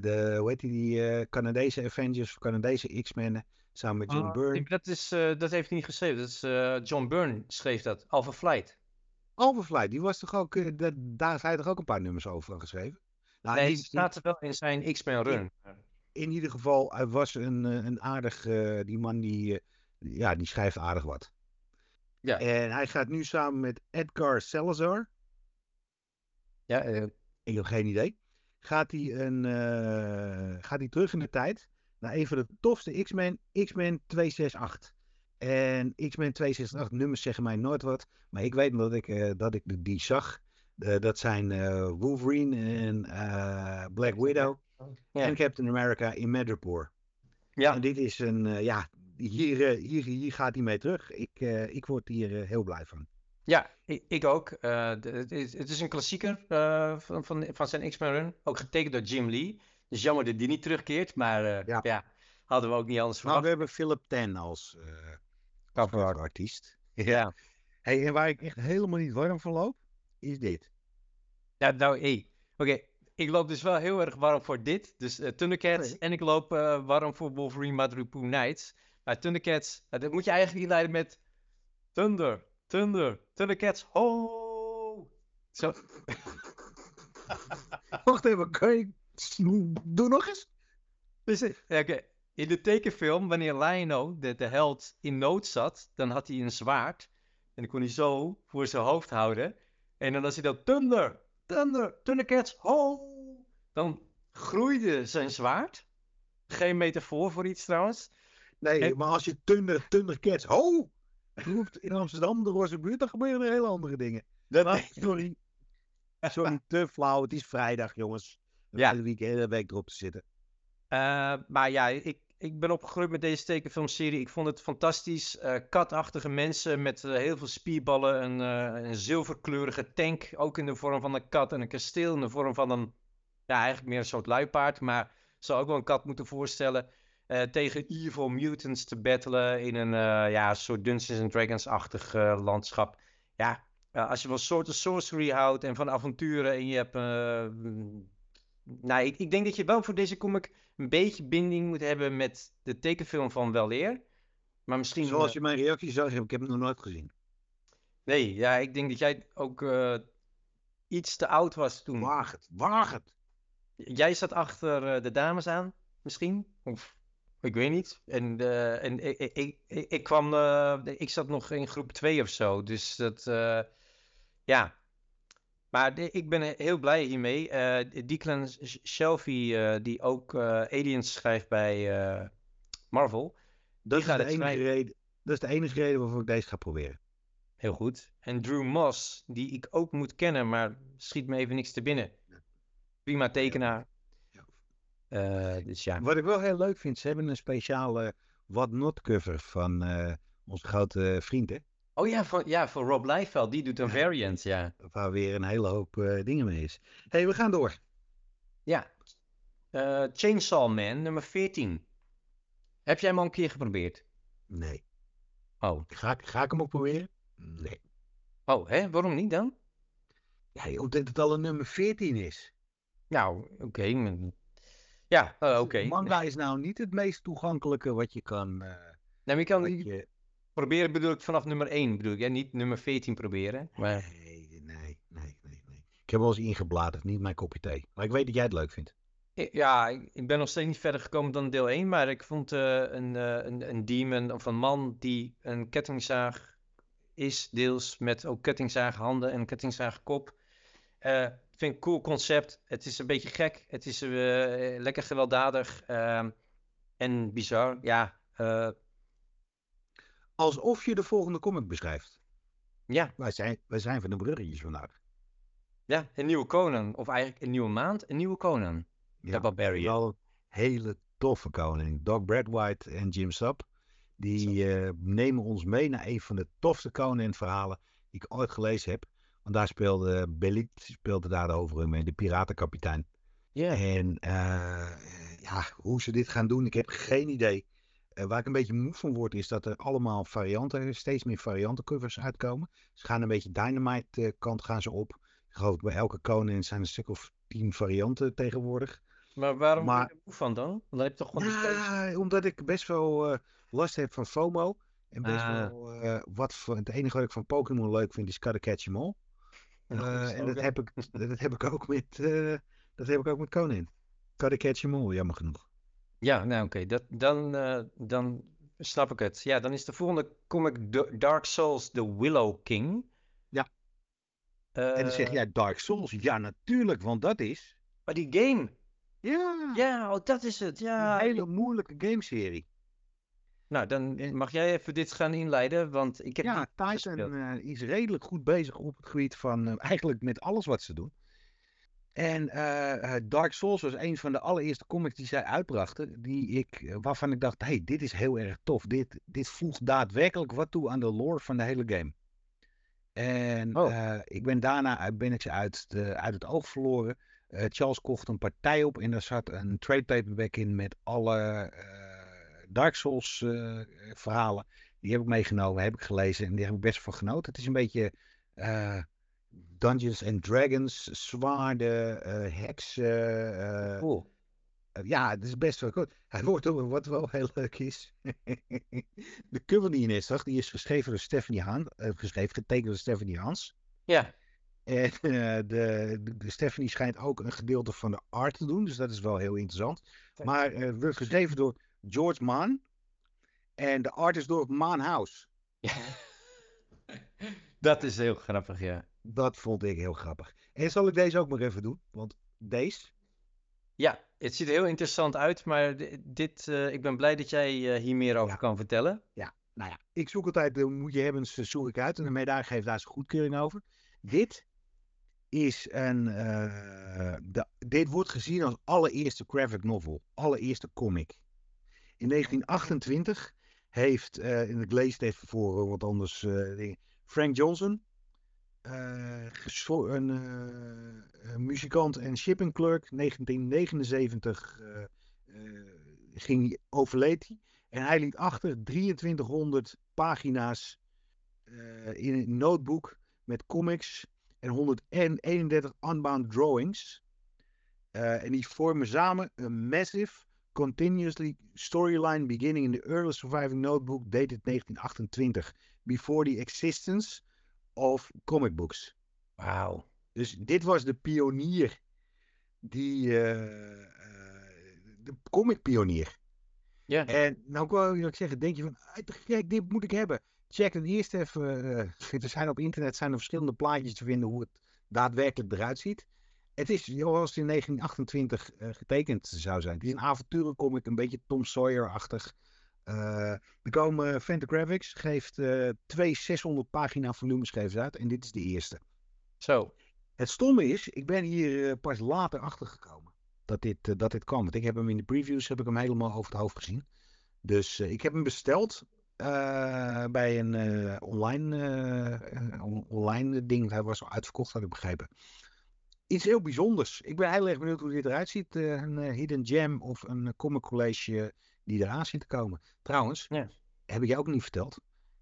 de hoe heet die, die Canadese Avengers, Canadese X-Men, samen met John ah, Byrne. dat, is, dat heeft hij niet geschreven. Dat is John Byrne schreef dat. Alpha Flight. Overflight, die was toch ook, dat- daar heeft hij toch ook een paar nummers over geschreven? Nou, nee, die- staat er wel in zijn X-Men run. in ieder geval, hij was een, een aardig, die man die, ja, die schrijft aardig wat. Ja. En hij gaat nu samen met Edgar Salazar, Ja, eh, ik heb geen idee, gaat hij, een, eh, gaat hij terug in de tijd naar een van de tofste X-Men, X-Men 268. En X-Men 268 nummers zeggen mij nooit wat, maar ik weet dat ik, eh, dat ik die zag Eh, dat zijn eh, Wolverine en eh, Black Widow Ja. en Captain America in Madripoor. Ja. En dit is een, eh, ja, hier, eh, hier, hier gaat hij mee terug. Ik, eh, ik word hier eh, heel blij van. Ja, ik, ik ook. Eh, het, is, het is een klassieker eh, van, van, van zijn X-Men run. Ook getekend door Jim Lee. Dus jammer dat die niet terugkeert. Maar eh, Ja. ja. hadden we ook niet anders Nou, we verwacht. hebben Philip Ten als eh Cover artiest. Ja. Hey, en waar ik echt helemaal niet warm van loop, is dit. Ja, nou, hé. Oké, ik loop dus wel heel erg warm voor dit. Dus Thundercats. Nee. En ik loop warm voor Wolverine Madripoor Nights. Maar Thundercats, eh, dat moet je eigenlijk inleiden met Thunder, Thunder, Thundercats, ho! Zo, Wacht even, kan je... Doe nog eens. Dus, ja, oké, In de tekenfilm, wanneer Lion-O, de, de held, in nood zat, dan had hij een zwaard. En dan kon hij zo voor zijn hoofd houden. En dan als hij dan Thunder, Thunder, Thundercats, ho! Dan groeide zijn zwaard. Geen metafoor voor iets trouwens. Nee, En- maar als je Thunder, Thundercats, ho! roept in Amsterdam, de Roze buurt, dan gebeuren er hele andere dingen. Maar, sorry. Sorry, te flauw. Het is vrijdag, jongens. We Ja. de week, hele week erop te zitten. Eh, maar ja, ik, ik ben opgegroeid met deze tekenfilmserie. Ik vond het fantastisch. Eh, katachtige mensen met eh, heel veel spierballen. Een, een zilverkleurige tank, ook in de vorm van een kat. En een kasteel in de vorm van een, ja, eigenlijk meer een soort luipaard. Maar zou ook wel een kat moeten voorstellen. Eh, tegen evil mutants te battelen in een eh, ja, soort Dungeons and Dragons-achtig eh, landschap. Ja, als je van Sword of Sorcery houdt en van avonturen en je hebt... mm, nou, ik, ik denk dat je wel voor deze comic een beetje binding moet hebben met de tekenfilm van Weleer. Maar misschien... Zoals je mijn reactie zag, ik heb hem nog nooit gezien. Nee, ja, ik denk dat jij ook iets te oud was toen. Waag het, waag het. Jij zat achter de dames aan, misschien? Of ik weet niet. En, eh, en ik, ik, ik, ik- kwam, eh, ik zat nog in groep 2 of zo. Dus dat, eh, ja. Maar de- ik ben heel blij hiermee. Eh Declan Sh- Shelby, eh, die ook Aliens schrijft bij Marvel. Dat is, gaat de enige schrijven. reden, dat is de enige reden waarvoor ik deze ga proberen. Heel goed. En Drew Moss, die ik ook moet kennen, maar schiet me even niks te binnen. Prima tekenaar. Eh, dus ja. Wat ik wel heel leuk vind, ze hebben een speciale What Not cover van eh, onze grote vriend, hè? Oh ja, voor, ja, voor Rob Liefeld, die doet een variant, ja. Waar weer een hele hoop eh, dingen mee is. Hé, hey, we gaan door. Ja. Eh, Chainsaw Man, nummer 14. Heb jij hem al een keer geprobeerd? Nee. Oh. Ga, ik- ga ik hem ook proberen? Nee. Oh, hè? Waarom niet dan? Ja, omdat het al een nummer 14 is. Nou, oké. Ja, eh, oké. Manga is nou niet het meest toegankelijke wat je kan... eh, Nou, maar je kan je... proberen, bedoel ik vanaf nummer 1, bedoel ik. Hè? Niet nummer 14 proberen. Maar... Nee, nee, nee, nee, nee. Ik heb wel eens ingebladerd, niet mijn kopje thee. Maar ik weet dat jij het leuk vindt. Ja, ik ben nog steeds niet verder gekomen dan deel 1, maar ik vond eh, een, eh, een, een demon of een man die een kettingzaag is, deels met ook kettingzaaghanden en een kettingzaagkop. Eh vind ik een cool concept. Het is een beetje gek, het is eh, lekker gewelddadig ehm, en bizar. Ja, eh, Alsof je de volgende comic beschrijft. ja, Wij zijn, wij zijn van de bruggetjes vandaag. ja, een nieuwe Conan, of eigenlijk een nieuwe maand, een nieuwe Conan. Ja, de Barbarian. Wel een hele toffe koning. Doc Bradwhite en Jim Sub. Die eh, nemen ons mee naar een van de tofste Conan verhalen die ik ooit gelezen heb. Want daar speelde Belit speelde daar de mee, de piratenkapitein. Ja, En eh, ja, hoe ze dit gaan doen, ik heb geen idee. Eh, waar ik een beetje moe van word, is dat er allemaal varianten, steeds meer variantencovers uitkomen. Ze gaan een beetje Dynamite eh, kant gaan ze op. Ik geloof bij elke Conan zijn een stuk of tien varianten tegenwoordig. maar waarom maar- ben je moe van dan? Want dan heb je toch gewoon. Ja, omdat ik best wel eh, last heb van FOMO. En best Ah. wel eh, wat voor, het enige wat ik van Pokémon leuk vind is Gotta Catch 'em All. Eh, en dat heb, ik, dat heb ik ook met, eh, dat heb ik ook met Conan. Gotta Catch 'em All, jammer genoeg. Ja, nou oké, dat dan, eh, dan snap ik het. Ja, dan is de volgende comic Dark Souls The Willow King. Ja. en dan zeg Eh, jij Dark Souls. Ja, natuurlijk, want dat is... Maar die game, Ja, ja, oh, dat is het, een ja. hele moeilijke gameserie. Nou, dan mag jij even dit gaan inleiden, want ik heb Ja, gespeeld. eh, is redelijk goed bezig op het gebied van eh, eigenlijk met alles wat ze doen. En eh, Dark Souls was een van de allereerste comics die zij uitbrachten, die ik, waarvan ik dacht, hey, dit is heel erg tof. Dit, dit voegt daadwerkelijk wat toe aan de lore van de hele game. En Oh. ik ben daarna ben ik ze uit, de, uit het oog verloren. Charles kocht een partij op en daar zat een trade paperback in met alle Dark Souls eh, verhalen. Die heb ik meegenomen, heb ik gelezen en die heb ik best van genoten. Het is een beetje eh, Dungeons and Dragons, zwaarden, eh, heksen. Cool. ja, het is best wel goed. Hij wordt ook, wat wel heel leuk is. de cover die je net zag, die is geschreven door Stephanie Haan, eh, geschreven, getekend door Stephanie Hans. Ja, En de, Stephanie schijnt ook een gedeelte van de art te doen, dus dat is wel heel interessant. Maar het wordt geschreven door George Mann. En de art is door Maan House. dat is heel grappig, ja. Dat vond ik heel grappig. En zal ik deze ook maar even doen? Want deze, Ja, het ziet er heel interessant uit, maar di- dit, eh, ik ben blij dat jij eh, hier meer over Ja. kan vertellen. nou ja, ik zoek altijd, de moet je hebben, zoek ik uit. En de medaille geeft daar zijn goedkeuring over. Dit is een, eh, de, dit wordt gezien als allereerste graphic novel. Allereerste comic. In 1928 heeft, en ik lees het even voor wat anders, eh. Frank Johnson, eh, een muzikant en shipping clerk, 1979 eh, eh, ging, overleed hij. En hij liet achter 2300 pagina's in een notebook met comics en 131 unbound drawings. En die vormen samen een massive, continuously storyline beginning in the early surviving notebook dated 1928, before the existence of comic books. Wauw. Dus dit was de pionier, die, eh, eh, de comic pionier. Ja. En nou wou ik zeggen, denk je van, "Ah, te gek, dit moet ik hebben. Check dan eerst even, eh, er zijn op internet zijn er verschillende plaatjes te vinden hoe het daadwerkelijk eruit ziet. Het is zoals het in 1928 eh, getekend zou zijn. Het is een avonturencomic, een beetje Tom Sawyer-achtig. Eh, er komen Fantagraphics, geeft eh, twee 600 pagina volumes uit en dit is de eerste. Zo. Het stomme is, ik ben hier eh, pas later achter gekomen dat dit, eh, dat dit kwam. Want ik heb hem in de previews heb ik hem helemaal over het hoofd gezien. Dus eh, ik heb hem besteld eh, bij een eh, online, eh, online ding. Hij was al uitverkocht, had ik begrepen. Iets heel bijzonders. Ik ben heel erg benieuwd hoe dit eruit ziet. Eh, een eh, hidden gem of een comic college die eraan zit te komen. Trouwens, Ja. heb ik jou ook niet verteld.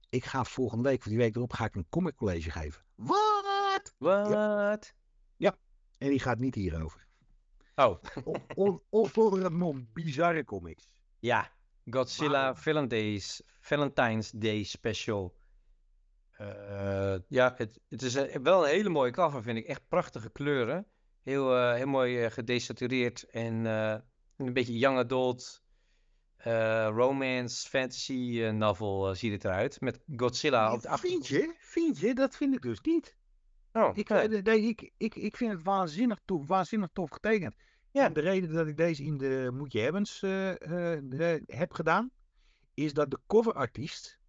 Ik ga volgende week, of die week erop, ga ik een comic college geven. Wat? Wat? En die gaat niet hierover. Oh, O- o- Of onder het mom bizarre comics. ja. Godzilla. Valentine's, Valentine's Day Special. Eh, ja, het, het is een- wel een hele mooie cover, vind ik. Echt prachtige kleuren. Heel, eh, heel mooi eh, gedesatureerd en eh, een beetje young adult eh, romance, fantasy eh, novel eh, ziet het eruit. Met Godzilla op de achtergrond. Vind je? Vind je? Dat vind ik dus niet. Oh, Ik, nee. eh, nee, ik, ik, ik vind het waanzinnig tof, waanzinnig tof getekend. Ja. En de reden dat ik deze in de Moet je Hebbens eh, eh, de- heb gedaan, is dat de coverartiest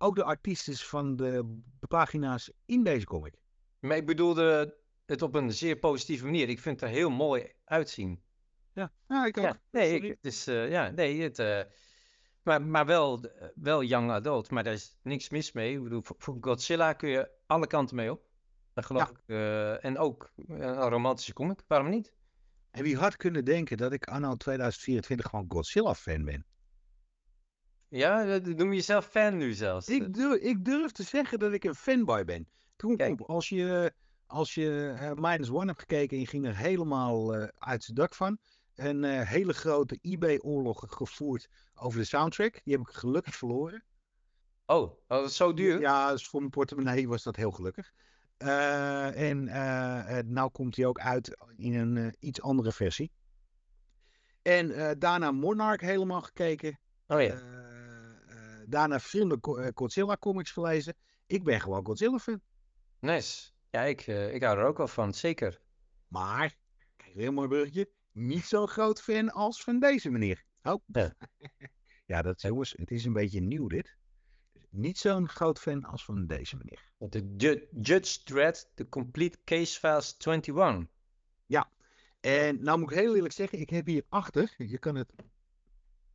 ook de artiest is van de pagina's in deze comic. Maar ik bedoelde het op een zeer positieve manier. Ik vind het er heel mooi uitzien. Ja, ja ik ook. Ja, nee, ik, het is, eh, ja, nee, het, eh, maar, maar wel, wel young adult, maar daar is niks mis mee. Ik bedoel, voor, Godzilla kun je alle kanten mee op. Dat geloof Ja. ik. eh, en ook een romantische comic, waarom niet? En wie had kunnen denken dat ik anno 2024 gewoon Godzilla-fan ben? Ja, noem je jezelf fan nu zelfs. Ik durf, ik durf te zeggen dat ik een fanboy ben. Toen Kijk. als je, als je eh, Minus One hebt gekeken en je ging er helemaal eh, uit zijn dak van. Een eh, hele grote eBay-oorlog gevoerd over de soundtrack. Die heb ik gelukkig verloren. Oh, oh, dat is zo duur? Ja, dus voor mijn portemonnee was dat heel gelukkig. En nou komt hij ook uit in een iets andere versie. En daarna Monarch helemaal gekeken. Oh ja. Daarna Go- eh, Godzilla comics gelezen. Ik ben gewoon Godzilla fan. Nice. Ja, ik, eh, ik hou er ook wel van, zeker. Maar, kijk, een heel mooi bruggetje. Niet zo'n groot fan als van deze meneer. Oh. Ja. Ja, dat jongens, het is een beetje nieuw dit. Niet zo'n groot fan als van deze meneer. De Ju- Judge Dredd, The Complete Case Files 21. En nou moet ik heel eerlijk zeggen, ik heb hier achter, je kan het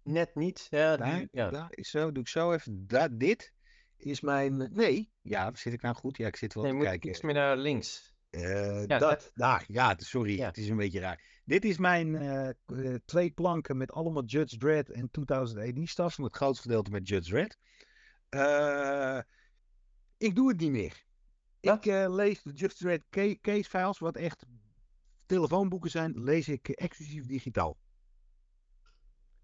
Net niet. Ja, daar, die- ja. daar zo, doe ik zo even, daar, dit is mijn, nee, ja, zit ik nou goed? Ja, ik zit wel Nee, te moet kijken. iets meer naar links. Eh, Ja, dat, daar, ja, sorry, Ja. het is een beetje raar. Dit is mijn eh, twee planken met allemaal Judge Dredd en 2000 AD stuff, met het grootste gedeelte met Judge Dredd. Ik doe het niet meer. Ik lees de Judge Dredd ca- case files, wat echt telefoonboeken zijn, lees ik exclusief digitaal.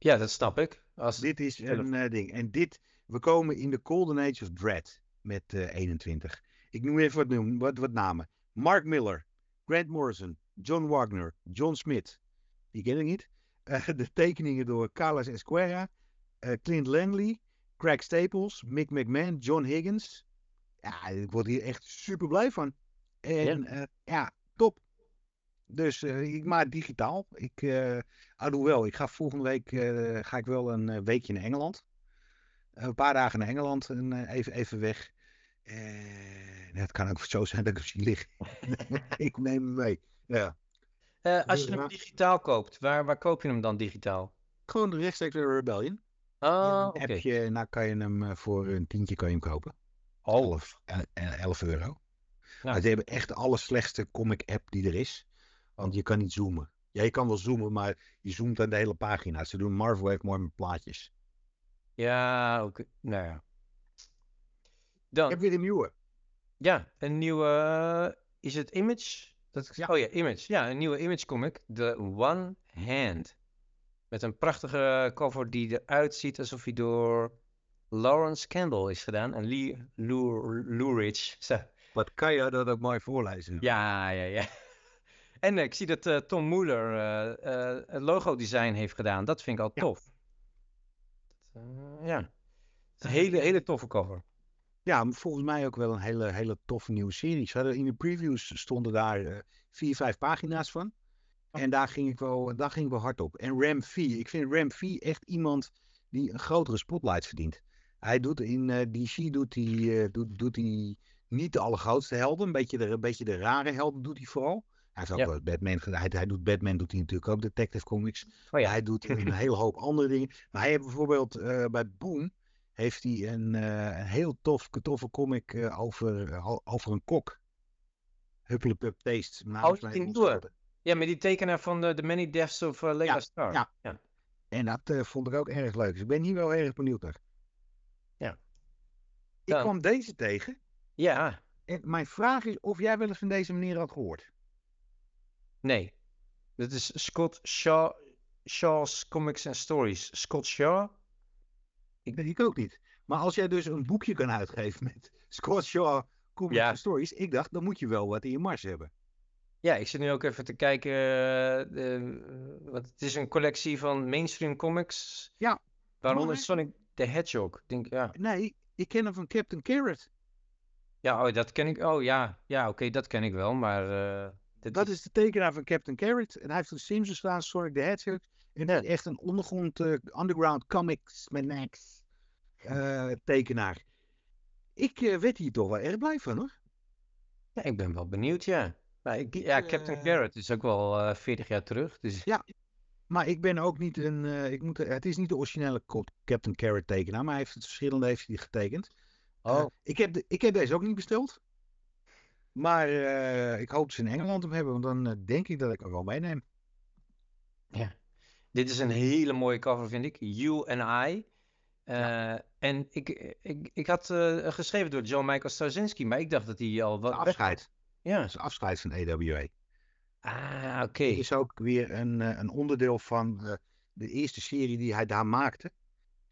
Ja, dat snap ik. Als, Dit is een eh, ding. En dit, we komen in de Golden Age of Dread met eh, 21. Ik noem even wat, noem, wat, wat namen. Mark Miller, Grant Morrison, John Wagner, John Smith. Die ken ik niet. Eh, de tekeningen door Carlos Esquera, Clint Langley, Craig Staples, Mick McMahon, John Higgins. Ja, ik word hier echt super blij van. En ja. Dus eh, ik maak digitaal. Ik, eh alhoewel, ik ga volgende week eh, ga ik wel een weekje naar Engeland. Een paar dagen naar Engeland en even, even weg. Het kan ook zo zijn dat ik zie liggen. ik neem hem mee. Ja. Eh, als je hem digitaal koopt, waar, waar koop je hem dan digitaal? Gewoon rechtstreeks naar Rebellion. Een oké. nou kan je hem voor een tientje kan je hem kopen. Oh, 11, eh, eh, 11 euro. Nou. Maar ze hebben echt de allerslechtste comic app die er is. Want je kan niet zoomen. Ja, je kan wel zoomen, maar je zoomt aan de hele pagina. Ze doen Marvel echt mooi met plaatjes. ja, oké. Nou ja. Ik Dan, heb weer een nieuwe. ja, een nieuwe, eh, is het Image? Dat, Ja. Oh ja, Image. Ja, een nieuwe Image comic, The One Hand. Met een prachtige cover die eruit ziet alsof hij door Lawrence Campbell is gedaan. En Lee Luridge. Wat kan je dat ook mooi voorlezen? Ja, ja, ja. En ik zie dat eh, Tom Moeller eh, eh, het logo design heeft gedaan. Dat vind ik al tof. Ja. Een hele, hele toffe cover. Ja, volgens mij ook wel een hele, hele toffe nieuwe serie. Ze hadden in de previews stonden daar vier, vijf pagina's van. En daar ging ik wel, daar ging ik wel hard op. En Ram V, ik vind Ram V echt iemand die een grotere spotlight verdient. Hij doet in eh, DC doet hij, doet, doet hij niet de allergrootste helden. Een beetje de, een beetje de rare helden doet hij vooral. Hij heeft ook Ja. wel Batman gedaan. Hij, hij doet Batman doet hij natuurlijk ook, Detective Comics. Oh ja. Hij doet een hele hoop andere dingen. Maar hij heeft bijvoorbeeld eh, bij Boom heeft hij een, eh, een heel tof, toffe comic eh, over, over een kok. Huppelepup Taste. die mij nieuwe. ontschoten. Ja, met die tekenaar van de The Many Deaths of Layla Star. ja. ja. En dat vond ik ook erg leuk. Dus ik ben hier wel erg benieuwd naar. Ja. Ik Dan- kwam deze tegen. Ja, En mijn vraag is of jij wel eens van deze meneer had gehoord. Nee. Dit is Scott Shaw, Shaw's Comics and Stories. Scott Shaw? Ik weet ik ook niet. Maar als jij dus een boekje kan uitgeven met Scott Shaw Comics Ja. and Stories. Ik dacht, dan moet je wel wat in je mars hebben. Ja, ik zit nu ook even te kijken. eh, want het is een collectie van mainstream comics. Ja, Waaronder maar- Sonic the Hedgehog. Denk, ja. Nee, ik ken hem van Captain Carrot. Ja, oh, dat ken ik. Oh ja, ja oké, dat ken ik wel. Maar eh, Dat is de tekenaar van Captain Carrot. En hij heeft de Simpsons gedaan, Sonic the Hedgehog. En is echt een ondergrond, eh, underground comics met Max eh, tekenaar. Ik eh, werd hier toch wel erg blij van hoor. Ja, ik ben wel benieuwd, ja. Maar ik, Ik, ja, Captain Carrot is ook wel eh 40 jaar terug. Dus Maar ik ben ook niet een. eh, ik moet, het is niet de originele Captain Carrot tekenaar, maar hij heeft het verschillende heeft hij getekend. Oh. ik, heb de, ik heb deze ook niet besteld. Maar eh, ik hoop dat ze in Engeland hem hebben, want dan eh, denk ik dat ik hem wel meeneem. Ja. Dit is een hele mooie cover, vind ik. You and I. Eh, En ik, ik, ik had geschreven door John Michael Straczynski, maar ik dacht dat hij al wat... Afscheid. Ja. Dat is afscheid van AWA. Ah, oké. Het is ook weer een, een onderdeel van de eerste serie die hij daar maakte.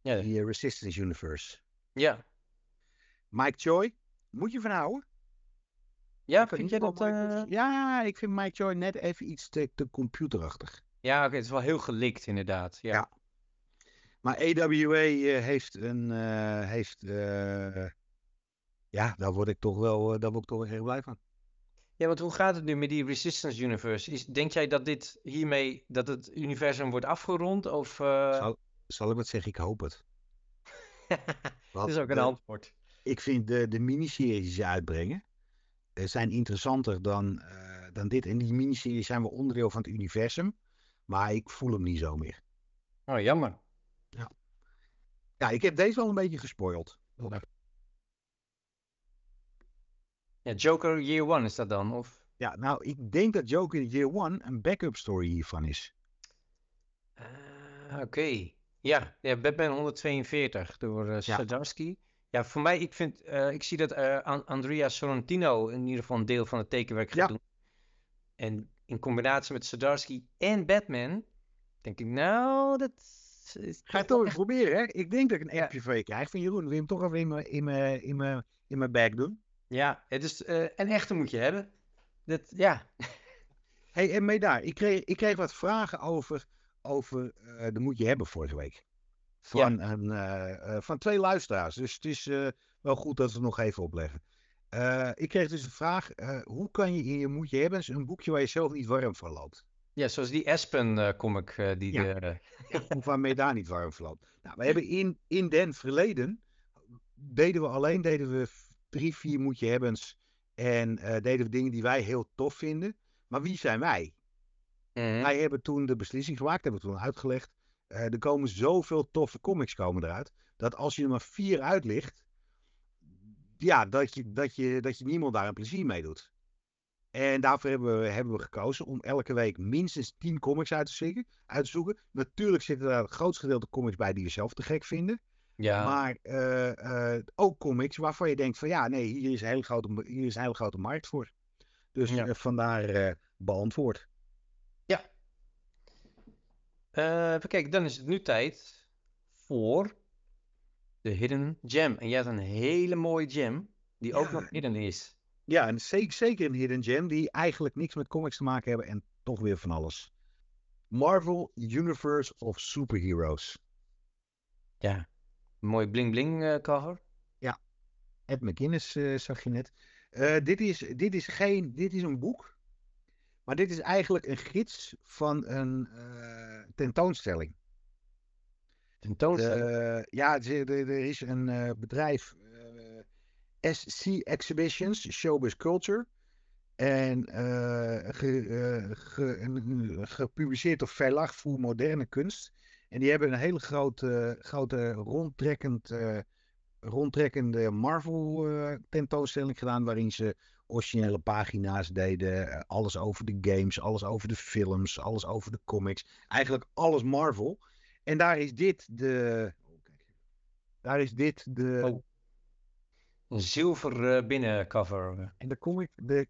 Ja. Die Resistance Universe. Ja. Mike Choi, moet je van houden. Ja, vind niet jij dat... goed- Ja, ik vind Mike Choi net even iets te, te computerachtig. Ja, oké, het is wel heel gelikt inderdaad. Ja. Ja. Maar AWA eh, heeft een. eh, heeft, ja, daar word ik toch wel, daar word ik toch wel erg blij van. Ja, want hoe gaat het nu met die Resistance Universe? Is, denk jij dat dit hiermee, dat het universum wordt afgerond? Of, Zal, zal ik wat zeggen? Ik hoop het. Dat is ook een de- antwoord. Ik vind de, de miniseries die ze uitbrengen zijn interessanter dan, eh, dan dit. En die miniseries zijn wel onderdeel van het universum. Maar ik voel hem niet zo meer. Oh, jammer. Ja, ik heb deze wel een beetje gespoild. Ja, Joker Year One is dat dan? Of... Ja, nou, ik denk dat Joker Year One een backup story hiervan is. Ah, Oké. Ja, ja, Batman 142 door eh Zdarsky. Ja, voor mij, ik vind, eh, ik zie dat eh, An- Andrea Sorrentino in ieder geval een deel van het tekenwerk gaat Ja. doen. En in combinatie met Zdarsky en Batman, denk ik, nou, dat is Ga het toch echt- proberen, hè? Ik denk dat ik een Ja. appje van je krijg van Jeroen. Wil je hem toch even in mijn, in mijn, in mijn, in mijn bag doen? Ja, het is, eh, een echte moet je hebben. Dat, ja. hey, en mee daar. Ik kreeg, ik kreeg wat vragen over, over de moet je hebben vorige week. Van, een, eh, eh, van twee luisteraars. Dus het is eh, wel goed dat we het nog even opleggen. Ik kreeg dus de vraag, hoe kan je in je moet je hebben een boekje waar je zelf niet warm van loopt? ja, zoals die Aspen comic eh, die Ja. de, waarmee daar niet warm van loopt. Nou, we hebben in, in den verleden, deden we alleen deden we drie, vier moet je hebbens. En deden we dingen die wij heel tof vinden. Maar wie zijn wij? Mhm. Wij hebben toen de beslissing gemaakt, hebben we toen uitgelegd. Eh, er komen zoveel toffe comics komen eruit. Dat als je er maar vier uitlicht. Ja, dat je, dat je, dat je niemand daar een plezier mee doet. En daarvoor hebben we, hebben we gekozen om elke week minstens 10 comics uit te, zoeken, uit te zoeken. Natuurlijk zitten daar het grootste gedeelte comics bij die we zelf te gek vinden. ja. Maar eh, eh, ook comics waarvan je denkt van ja, nee, hier is een hele grote, hier is een hele grote markt voor. Dus Ja. vandaar beantwoord. Eh, even kijken, dan is het nu tijd voor de Hidden Gem. En jij had een hele mooie gem die ook Ja. nog hidden is. Ja, en zeker, zeker een hidden gem die eigenlijk niks met comics te maken hebben en toch weer van alles. Marvel Universe of Superheroes. Ja, een mooi bling bling eh, cover. Ed McGuinness eh, zag je net. Dit, is, dit, is geen, dit is een boek, maar dit is eigenlijk een gids van een tentoonstelling. Tentoonstelling. Ja, er, is een eh, bedrijf, eh, SC Exhibitions, Showbiz Culture. En eh, ge- ge- een- gepubliceerd door Verlag voor Moderne Kunst. En die hebben een hele grote, grote rondtrekkend, rondtrekkende Marvel tentoonstelling gedaan. Waarin ze originele pagina's deden. eh, alles over de games, alles over de films, alles over de comics. Eigenlijk alles Marvel. En daar is dit de. oh. Daar is dit de. Oh. Een zilver eh, binnencover. En de comic, de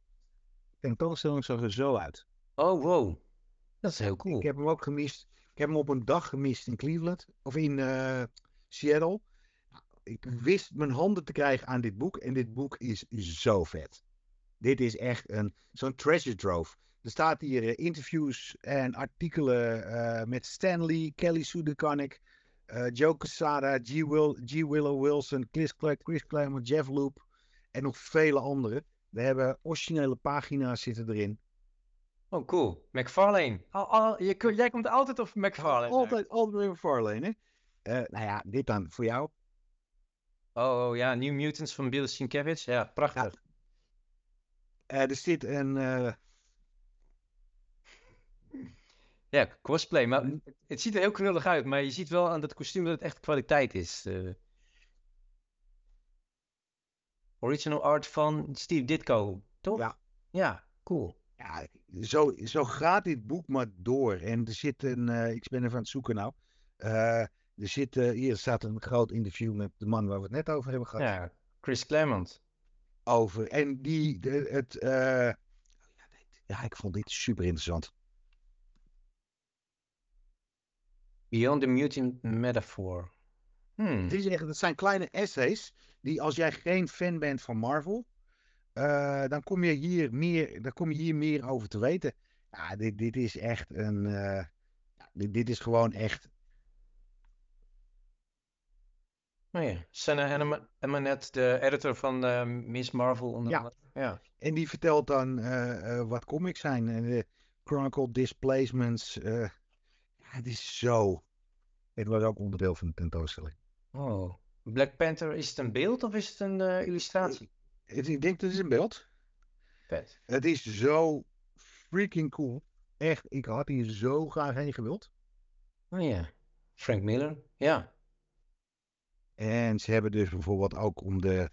tentoonstelling zag er zo uit. Oh, wow. Dat is heel cool. Ik heb hem ook gemist. Ik heb hem op een dag gemist in Cleveland. Of in eh, Seattle. Nou, Ik wist mijn handen te krijgen aan dit boek. En dit boek is zo vet. Dit is echt een, zo'n treasure trove. Er staat hier eh, interviews en artikelen eh, met Stanley, Kelly Sue DeConnick, eh, Joe Quesada, G. Will, G. Willow Wilson, Chris, Cla- Chris Claremont, Jeff Loop en nog vele anderen. We hebben originele pagina's zitten erin. Oh, cool. McFarlane. Al, al, je, kun- jij komt altijd op McFarlane. Altijd, altijd weer Farlane, hè? Eh, nou ja, dit dan voor jou. Oh, oh, ja, New Mutants van Bill Sienkiewicz. Ja, prachtig. Er zit een. eh, Ja, cosplay. Maar het, ziet er heel knullig uit. Maar je ziet wel aan dat kostuum dat het echt kwaliteit is. eh. Original art van Steve Ditko, toch? Ja. Ja, cool. ja, zo, zo gaat dit boek maar door. En er zit een. eh, ik ben even aan het zoeken nou. Eh, er zit, eh, hier staat een groot interview met de man waar we het net over hebben gehad. Ja, Chris Claremont. Over. En die. De, het, eh, ja, ik vond dit super interessant. Beyond the Mutant Metaphor. Hmm. Het, is echt, het zijn kleine essays. Die als jij geen fan bent van Marvel. eh, dan, kom je hier meer, dan kom je hier meer over te weten. Ja, dit, dit is echt een. eh, dit, dit is gewoon echt. Oh ja, Senna Emanet, de editor van eh, Miss Marvel. onder Ja. ja. En die vertelt dan eh, eh, wat comics zijn. En de Chronicle Displacements. ja, het is zo. Het was ook onderdeel van de tentoonstelling. Oh, Black Panther, is het een beeld of is het een illustratie? Het, ik denk dat is een beeld. Vet. Het is zo freaking cool. Echt, ik had hier zo graag heen gewild. Oh ja. Frank Miller, ja. En ze hebben dus bijvoorbeeld ook om de.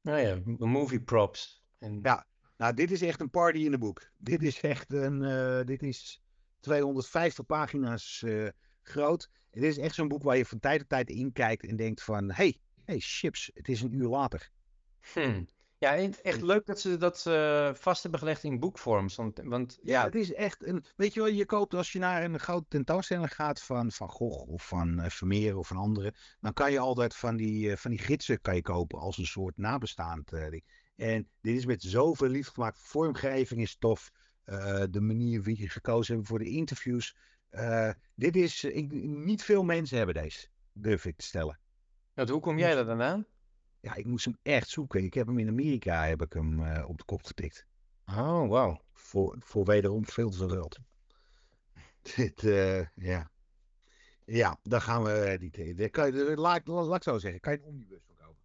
Nou ja, movie props. En, Ja. Nou, dit is echt een party in de boek. Dit is echt een. eh, dit is 250 pagina's eh, groot. Het is echt zo'n boek waar je van tijd tot tijd in kijkt en denkt van... hey, hey, chips, het is een uur later. Hm. Ja, echt leuk dat ze dat eh, vast hebben gelegd in boekvorm. Want, want Ja, ja, het is echt een. Weet je wel, je koopt als je naar een grote tentoonstelling gaat van Van Gogh of van eh, Vermeer of van anderen. Dan kan je altijd van die, eh, van die gidsen kan je kopen als een soort nabestaand ding. En dit is met zoveel liefde gemaakt. Vormgeving is tof. de manier wie je gekozen hebben voor de interviews. Dit is. ik, niet veel mensen hebben deze. Durf ik te stellen. want hoe kom jij er dan aan? Ja, ik moest hem echt zoeken. Ik heb hem in Amerika heb ik hem, eh, op de kop getikt. Oh, wauw. voor, voor wederom veel te veel geld. Dit, eh, ja. Ja, dan gaan we eh, niet in. Daar kan je, laat, laat, laat ik zo zeggen, kan je een omnibus van kopen.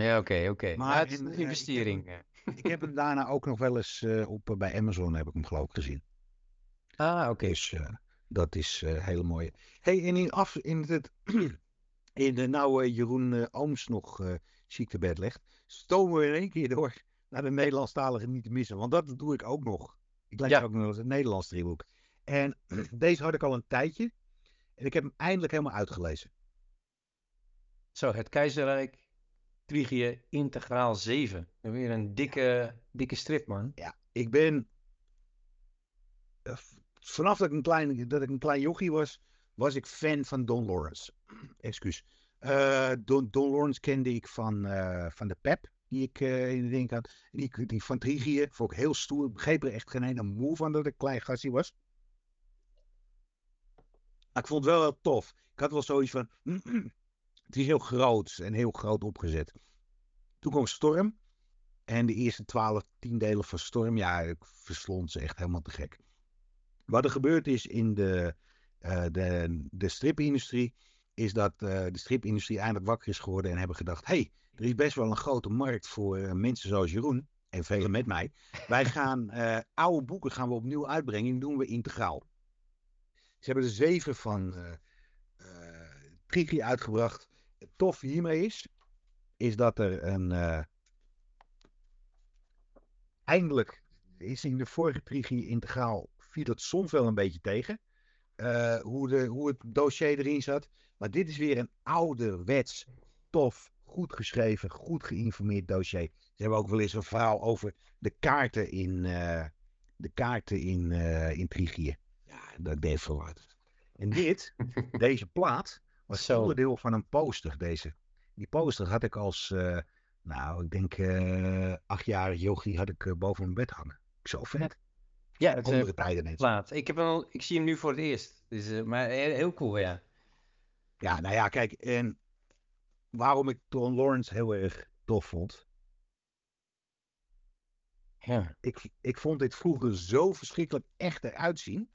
Ja, oké, oké. Maar Maar het is in, een eh, ik heb investering. eh. Ik heb hem daarna ook nog wel eens eh, op, eh, bij Amazon heb ik hem geloof ik gezien. Ah, oké. Dus eh, dat is eh hele mooie. hey, en in, af, in het, in de eh, Jeroen eh, Ooms nog eh ziektebed legt, stomen we in één keer door naar de Nederlandstalige niet te missen. Want dat doe ik ook nog. Ik lees Ja. ook nog eens het Nederlands driehoek. En deze had ik al een tijdje. En ik heb hem eindelijk helemaal uitgelezen. Zo, het Keizerrijk, Trigië, integraal 7. Weer een dikke, dikke strip, man. Ja, ik ben. eh, vanaf dat ik, een klein, dat ik een klein jochie was, was ik fan van Don Lawrence. Excuus. Eh, Don, Don Lawrence kende ik van, eh, van de Pep, die ik eh, in de ding had. Die, van Trigië, vond ik heel stoer. Begreep er echt geen ene moe van dat ik klein gastje was. Maar ik vond het wel heel tof. Ik had wel zoiets van. het is heel groot en heel groot opgezet. Toen kwam Storm. En de eerste twaalf, tien delen van Storm, ja, ik verslond ze echt helemaal te gek. Wat er gebeurd is in de, de, de stripindustrie, is dat eh, de stripindustrie eindelijk wakker is geworden en hebben gedacht, hey, er is best wel een grote markt voor eh, mensen zoals Jeroen en velen met mij. Wij gaan eh, oude boeken gaan we opnieuw uitbrengen en die doen we integraal. Ze hebben er zeven van eh eh, Trigi uitgebracht. Het tof hiermee is, is dat er een... eh, eindelijk is in de vorige trigie integraal viel het soms wel een beetje tegen. Eh, hoe, de, hoe het dossier erin zat. Maar dit is weer een ouderwets, tof, goed geschreven, goed geïnformeerd dossier. Ze hebben ook wel eens een verhaal over de kaarten in, eh, de kaarten in, in Trigië. Ja, dat deed verwaard. En dit, deze plaat, was Zo. onderdeel van een poster. Deze. Die poster had ik als, nou, ik denk eh achtjarig jochie had ik boven mijn bed hangen. Zo vet. Ja, het is Andere een tijden net. plaat. Ik, heb hem al, ik zie hem nu voor het eerst. Dus, eh, maar heel, heel cool, ja. Ja, nou ja, kijk, en waarom ik Don Lawrence heel erg tof vond. Ja, Ik, ik vond dit vroeger zo verschrikkelijk echt eruit zien.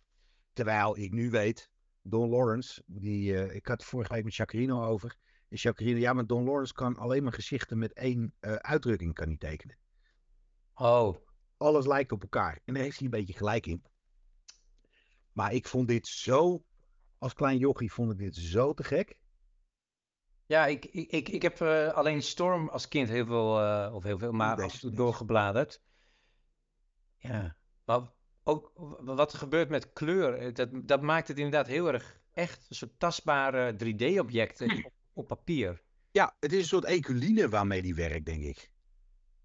Terwijl ik nu weet, Don Lawrence, die, eh, ik had het vorige week met Chacarino over. En Chacarino, ja, maar Don Lawrence kan alleen maar gezichten met één eh, uitdrukking kan niet tekenen. Oh, Alles lijkt op elkaar. En daar heeft hij een beetje gelijk in. Maar ik vond dit zo, als klein jochie vond ik dit zo te gek. ja, ik, ik, ik, ik heb eh, alleen Storm als kind heel veel, eh, of heel veel, maar Deze- af en toe deze. doorgebladerd. Ja, maar ook wat er gebeurt met kleur, eh, dat, dat maakt het inderdaad heel erg echt. Een soort tastbare 3D-objecten op, op papier. Ja, het is een soort eculine waarmee die werkt, denk ik.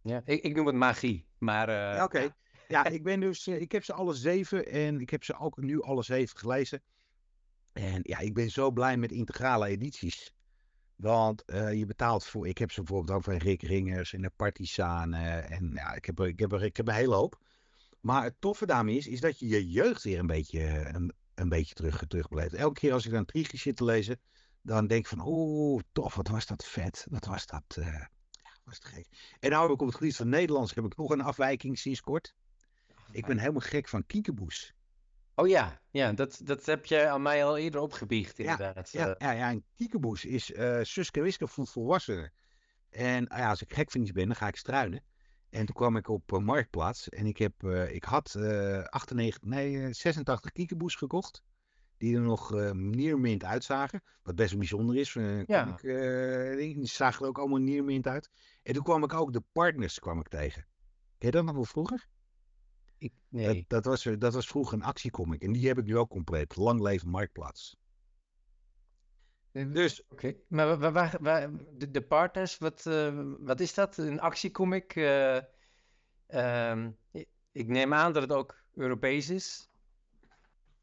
Ja, ik, ik noem het magie, maar... eh, Ja, Oké. ja. Ja, ik ben dus, eh, ik heb ze alle zeven en ik heb ze ook nu alle zeven gelezen. En ja, ik ben zo blij met integrale edities. Want eh, je betaalt voor, ik heb ze bijvoorbeeld ook van Rick Ringers en de Partisanen. En ja, ik heb, ik, heb ik heb een hele hoop. Maar het toffe daarmee is, is dat je je jeugd weer een beetje, een, een beetje terug, terugbeleeft. Elke keer als ik dan Trigie zit te lezen, dan denk ik van, oeh, tof, wat was dat vet. Wat was dat, was gek. En nou heb ik op het gebied van Nederlands heb ik nog een afwijking sinds kort. Ik ben helemaal gek van kiekeboes. Oh ja, ja dat, dat heb je aan mij al eerder opgebiecht, Ja, inderdaad. Ja, ja, ja, en Kiekeboes is eh Suske Wiske voor volwassenen. En ah ja, als ik gek van iets ben, dan ga ik struinen. En toen kwam ik op eh, Marktplaats en ik, heb, eh, ik had eh 98, nee, eh, 86 Kiekeboes gekocht. Die er nog eh niermint uitzagen. Wat best bijzonder is. eh Ja. comic, eh, die zagen er ook allemaal niermint uit. En toen kwam ik ook de Partners kwam ik tegen. Ken je dat nog wel vroeger? ik, nee. dat, was, dat was vroeger een actiecomic. En die heb ik nu ook compleet. Lang leven Marktplaats. Dus Oké, maar wa- wa- waar, waar, de, de partners, wat, wat is dat? Een actiecomic? eh, ehm, ik neem aan dat het ook Europees is.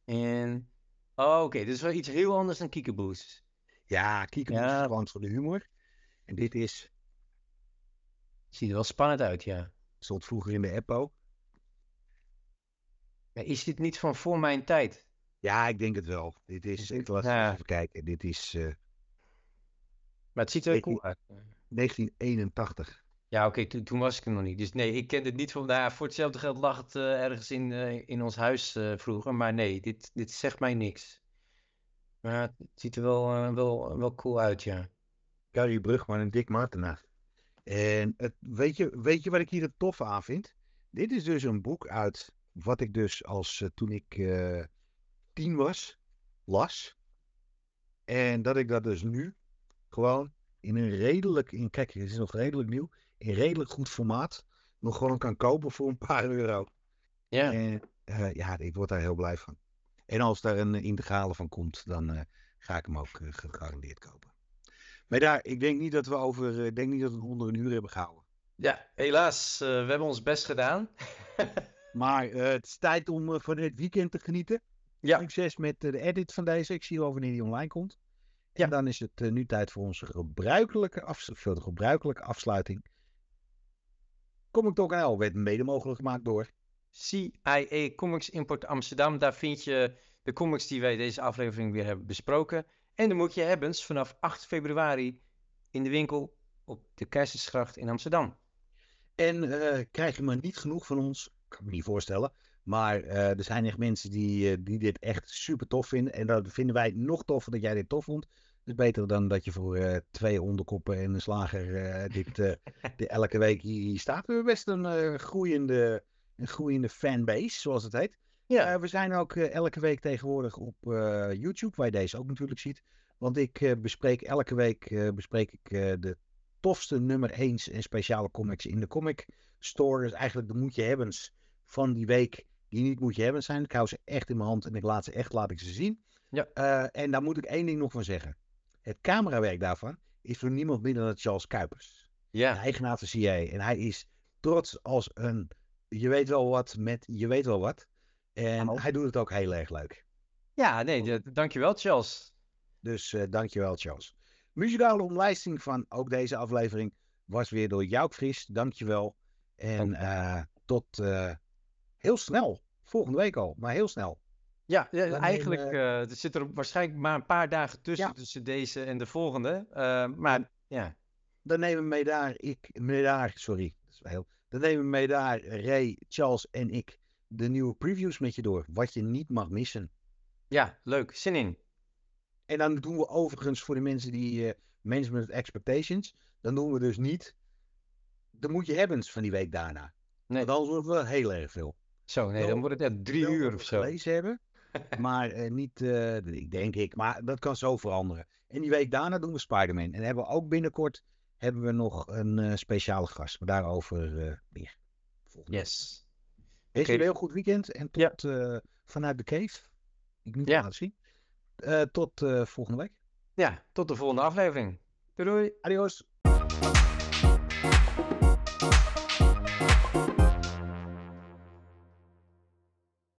En, oh, oké, dit is wel iets heel anders dan Kiekeboes. Ja, Kiekeboes Ja. is gewoon voor de humor. En dit is, Ziet er wel spannend uit, ja. stond vroeger in de Eppo. Maar is dit niet van voor mijn tijd? Ja, ik denk het wel. Dit is, ik laat Ja. even kijken. Dit is eh, Maar het ziet er cool uit. 1981. Ja, oké, toen- was ik er nog niet. Dus nee, ik ken het niet van. Nou, voor hetzelfde geld lag het eh, ergens in, eh, in ons huis eh, vroeger. Maar nee, dit, dit zegt mij niks. Maar het ziet er wel, wel, wel cool uit, ja. Carrie Brugman en Dick Martena. En het, weet, je, weet je wat ik hier het toffe aan vind? Dit is dus een boek uit wat ik dus als toen ik tien was, las. En dat ik dat dus nu gewoon in een redelijk, in, kijk, het is nog redelijk nieuw, in redelijk goed formaat, nog gewoon kan kopen voor een paar euro. Ja, En eh, ja, ik word daar heel blij van. En als daar een integrale van komt, dan eh, ga ik hem ook eh, gegarandeerd kopen. Maar daar, ik denk niet dat we over, ik denk niet dat we onder een uur hebben gehouden. ja helaas, we hebben ons best gedaan. Maar het is tijd om van het weekend te genieten. Ja. Succes met de edit van deze. Ik zie wel wanneer die online komt. En Ja. dan is het nu tijd voor onze gebruikelijke, afs voor de gebruikelijke afsluiting. Comic.nl werd mede mogelijk gemaakt door. CIA Comics Import Amsterdam. Daar vind je de comics die wij deze aflevering weer hebben besproken. En de moet je hebben vanaf 8 februari in de winkel op de Keizersgracht in Amsterdam. En eh, krijg je maar niet genoeg van ons, kan me niet voorstellen. Maar eh, er zijn echt mensen die, eh, die dit echt super tof vinden. En dat vinden wij nog toffer dat jij dit tof vond. Dus beter dan dat je voor eh, twee onderkoppen en een slager eh, dit, eh, dit elke week hier, staat. We hebben best een, groeiende, een groeiende fanbase, zoals het heet. Ja, we zijn ook elke week tegenwoordig op YouTube, waar je deze ook natuurlijk ziet. Want ik bespreek elke week bespreek ik, de tofste nummer 1 en speciale comics in de comic store. Dus eigenlijk de moet je hebbens van die week die niet moet je hebben zijn. Ik hou ze echt in mijn hand en ik laat ze echt laat ik ze zien. Ja. En daar moet ik één ding nog van zeggen. Het camerawerk daarvan is voor niemand minder dan Charles Kuipers de ja. eigenaar van CIA. En hij is trots als een, je weet wel wat met, je weet wel wat. En hij doet het ook heel erg leuk. ja nee, d- dankjewel Charles. Dus eh dankjewel Charles. Muzikale omlijsting van ook deze aflevering was weer door Jouk Fries. Dankjewel. En eh, tot eh, heel snel. Volgende week al, maar heel snel. Ja, ja, eigenlijk nemen- eh, er zit er waarschijnlijk maar een paar dagen tussen, Ja. tussen deze en de volgende. Eh, maar ja, Dan nemen we mee daar, ik, mee daar, sorry. Dat is wel heel, dan nemen we mee daar, Ray, Charles en ik, de nieuwe previews met je door. Wat je niet mag missen. ja, leuk. Zin in. En dan doen we overigens voor de mensen die eh management expectations, dan doen we dus niet de moet je hebbens van die week daarna. Nee, Want anders wordt het wel heel erg veel. zo, nee, dan wordt het echt drie uur of zo. Gelezen hebben, maar eh, niet, ik denk ik, maar dat kan zo veranderen. En die week daarna doen we Spider-Man. En hebben we ook binnenkort hebben we nog een eh, speciale gast, maar daarover eh, meer. Volgende. Yes. Wees jullie een heel goed weekend en tot vanuit de cave. Ik moet Ja. het laten zien. Tot volgende week. Ja, tot de volgende aflevering. Doei doei. Adios.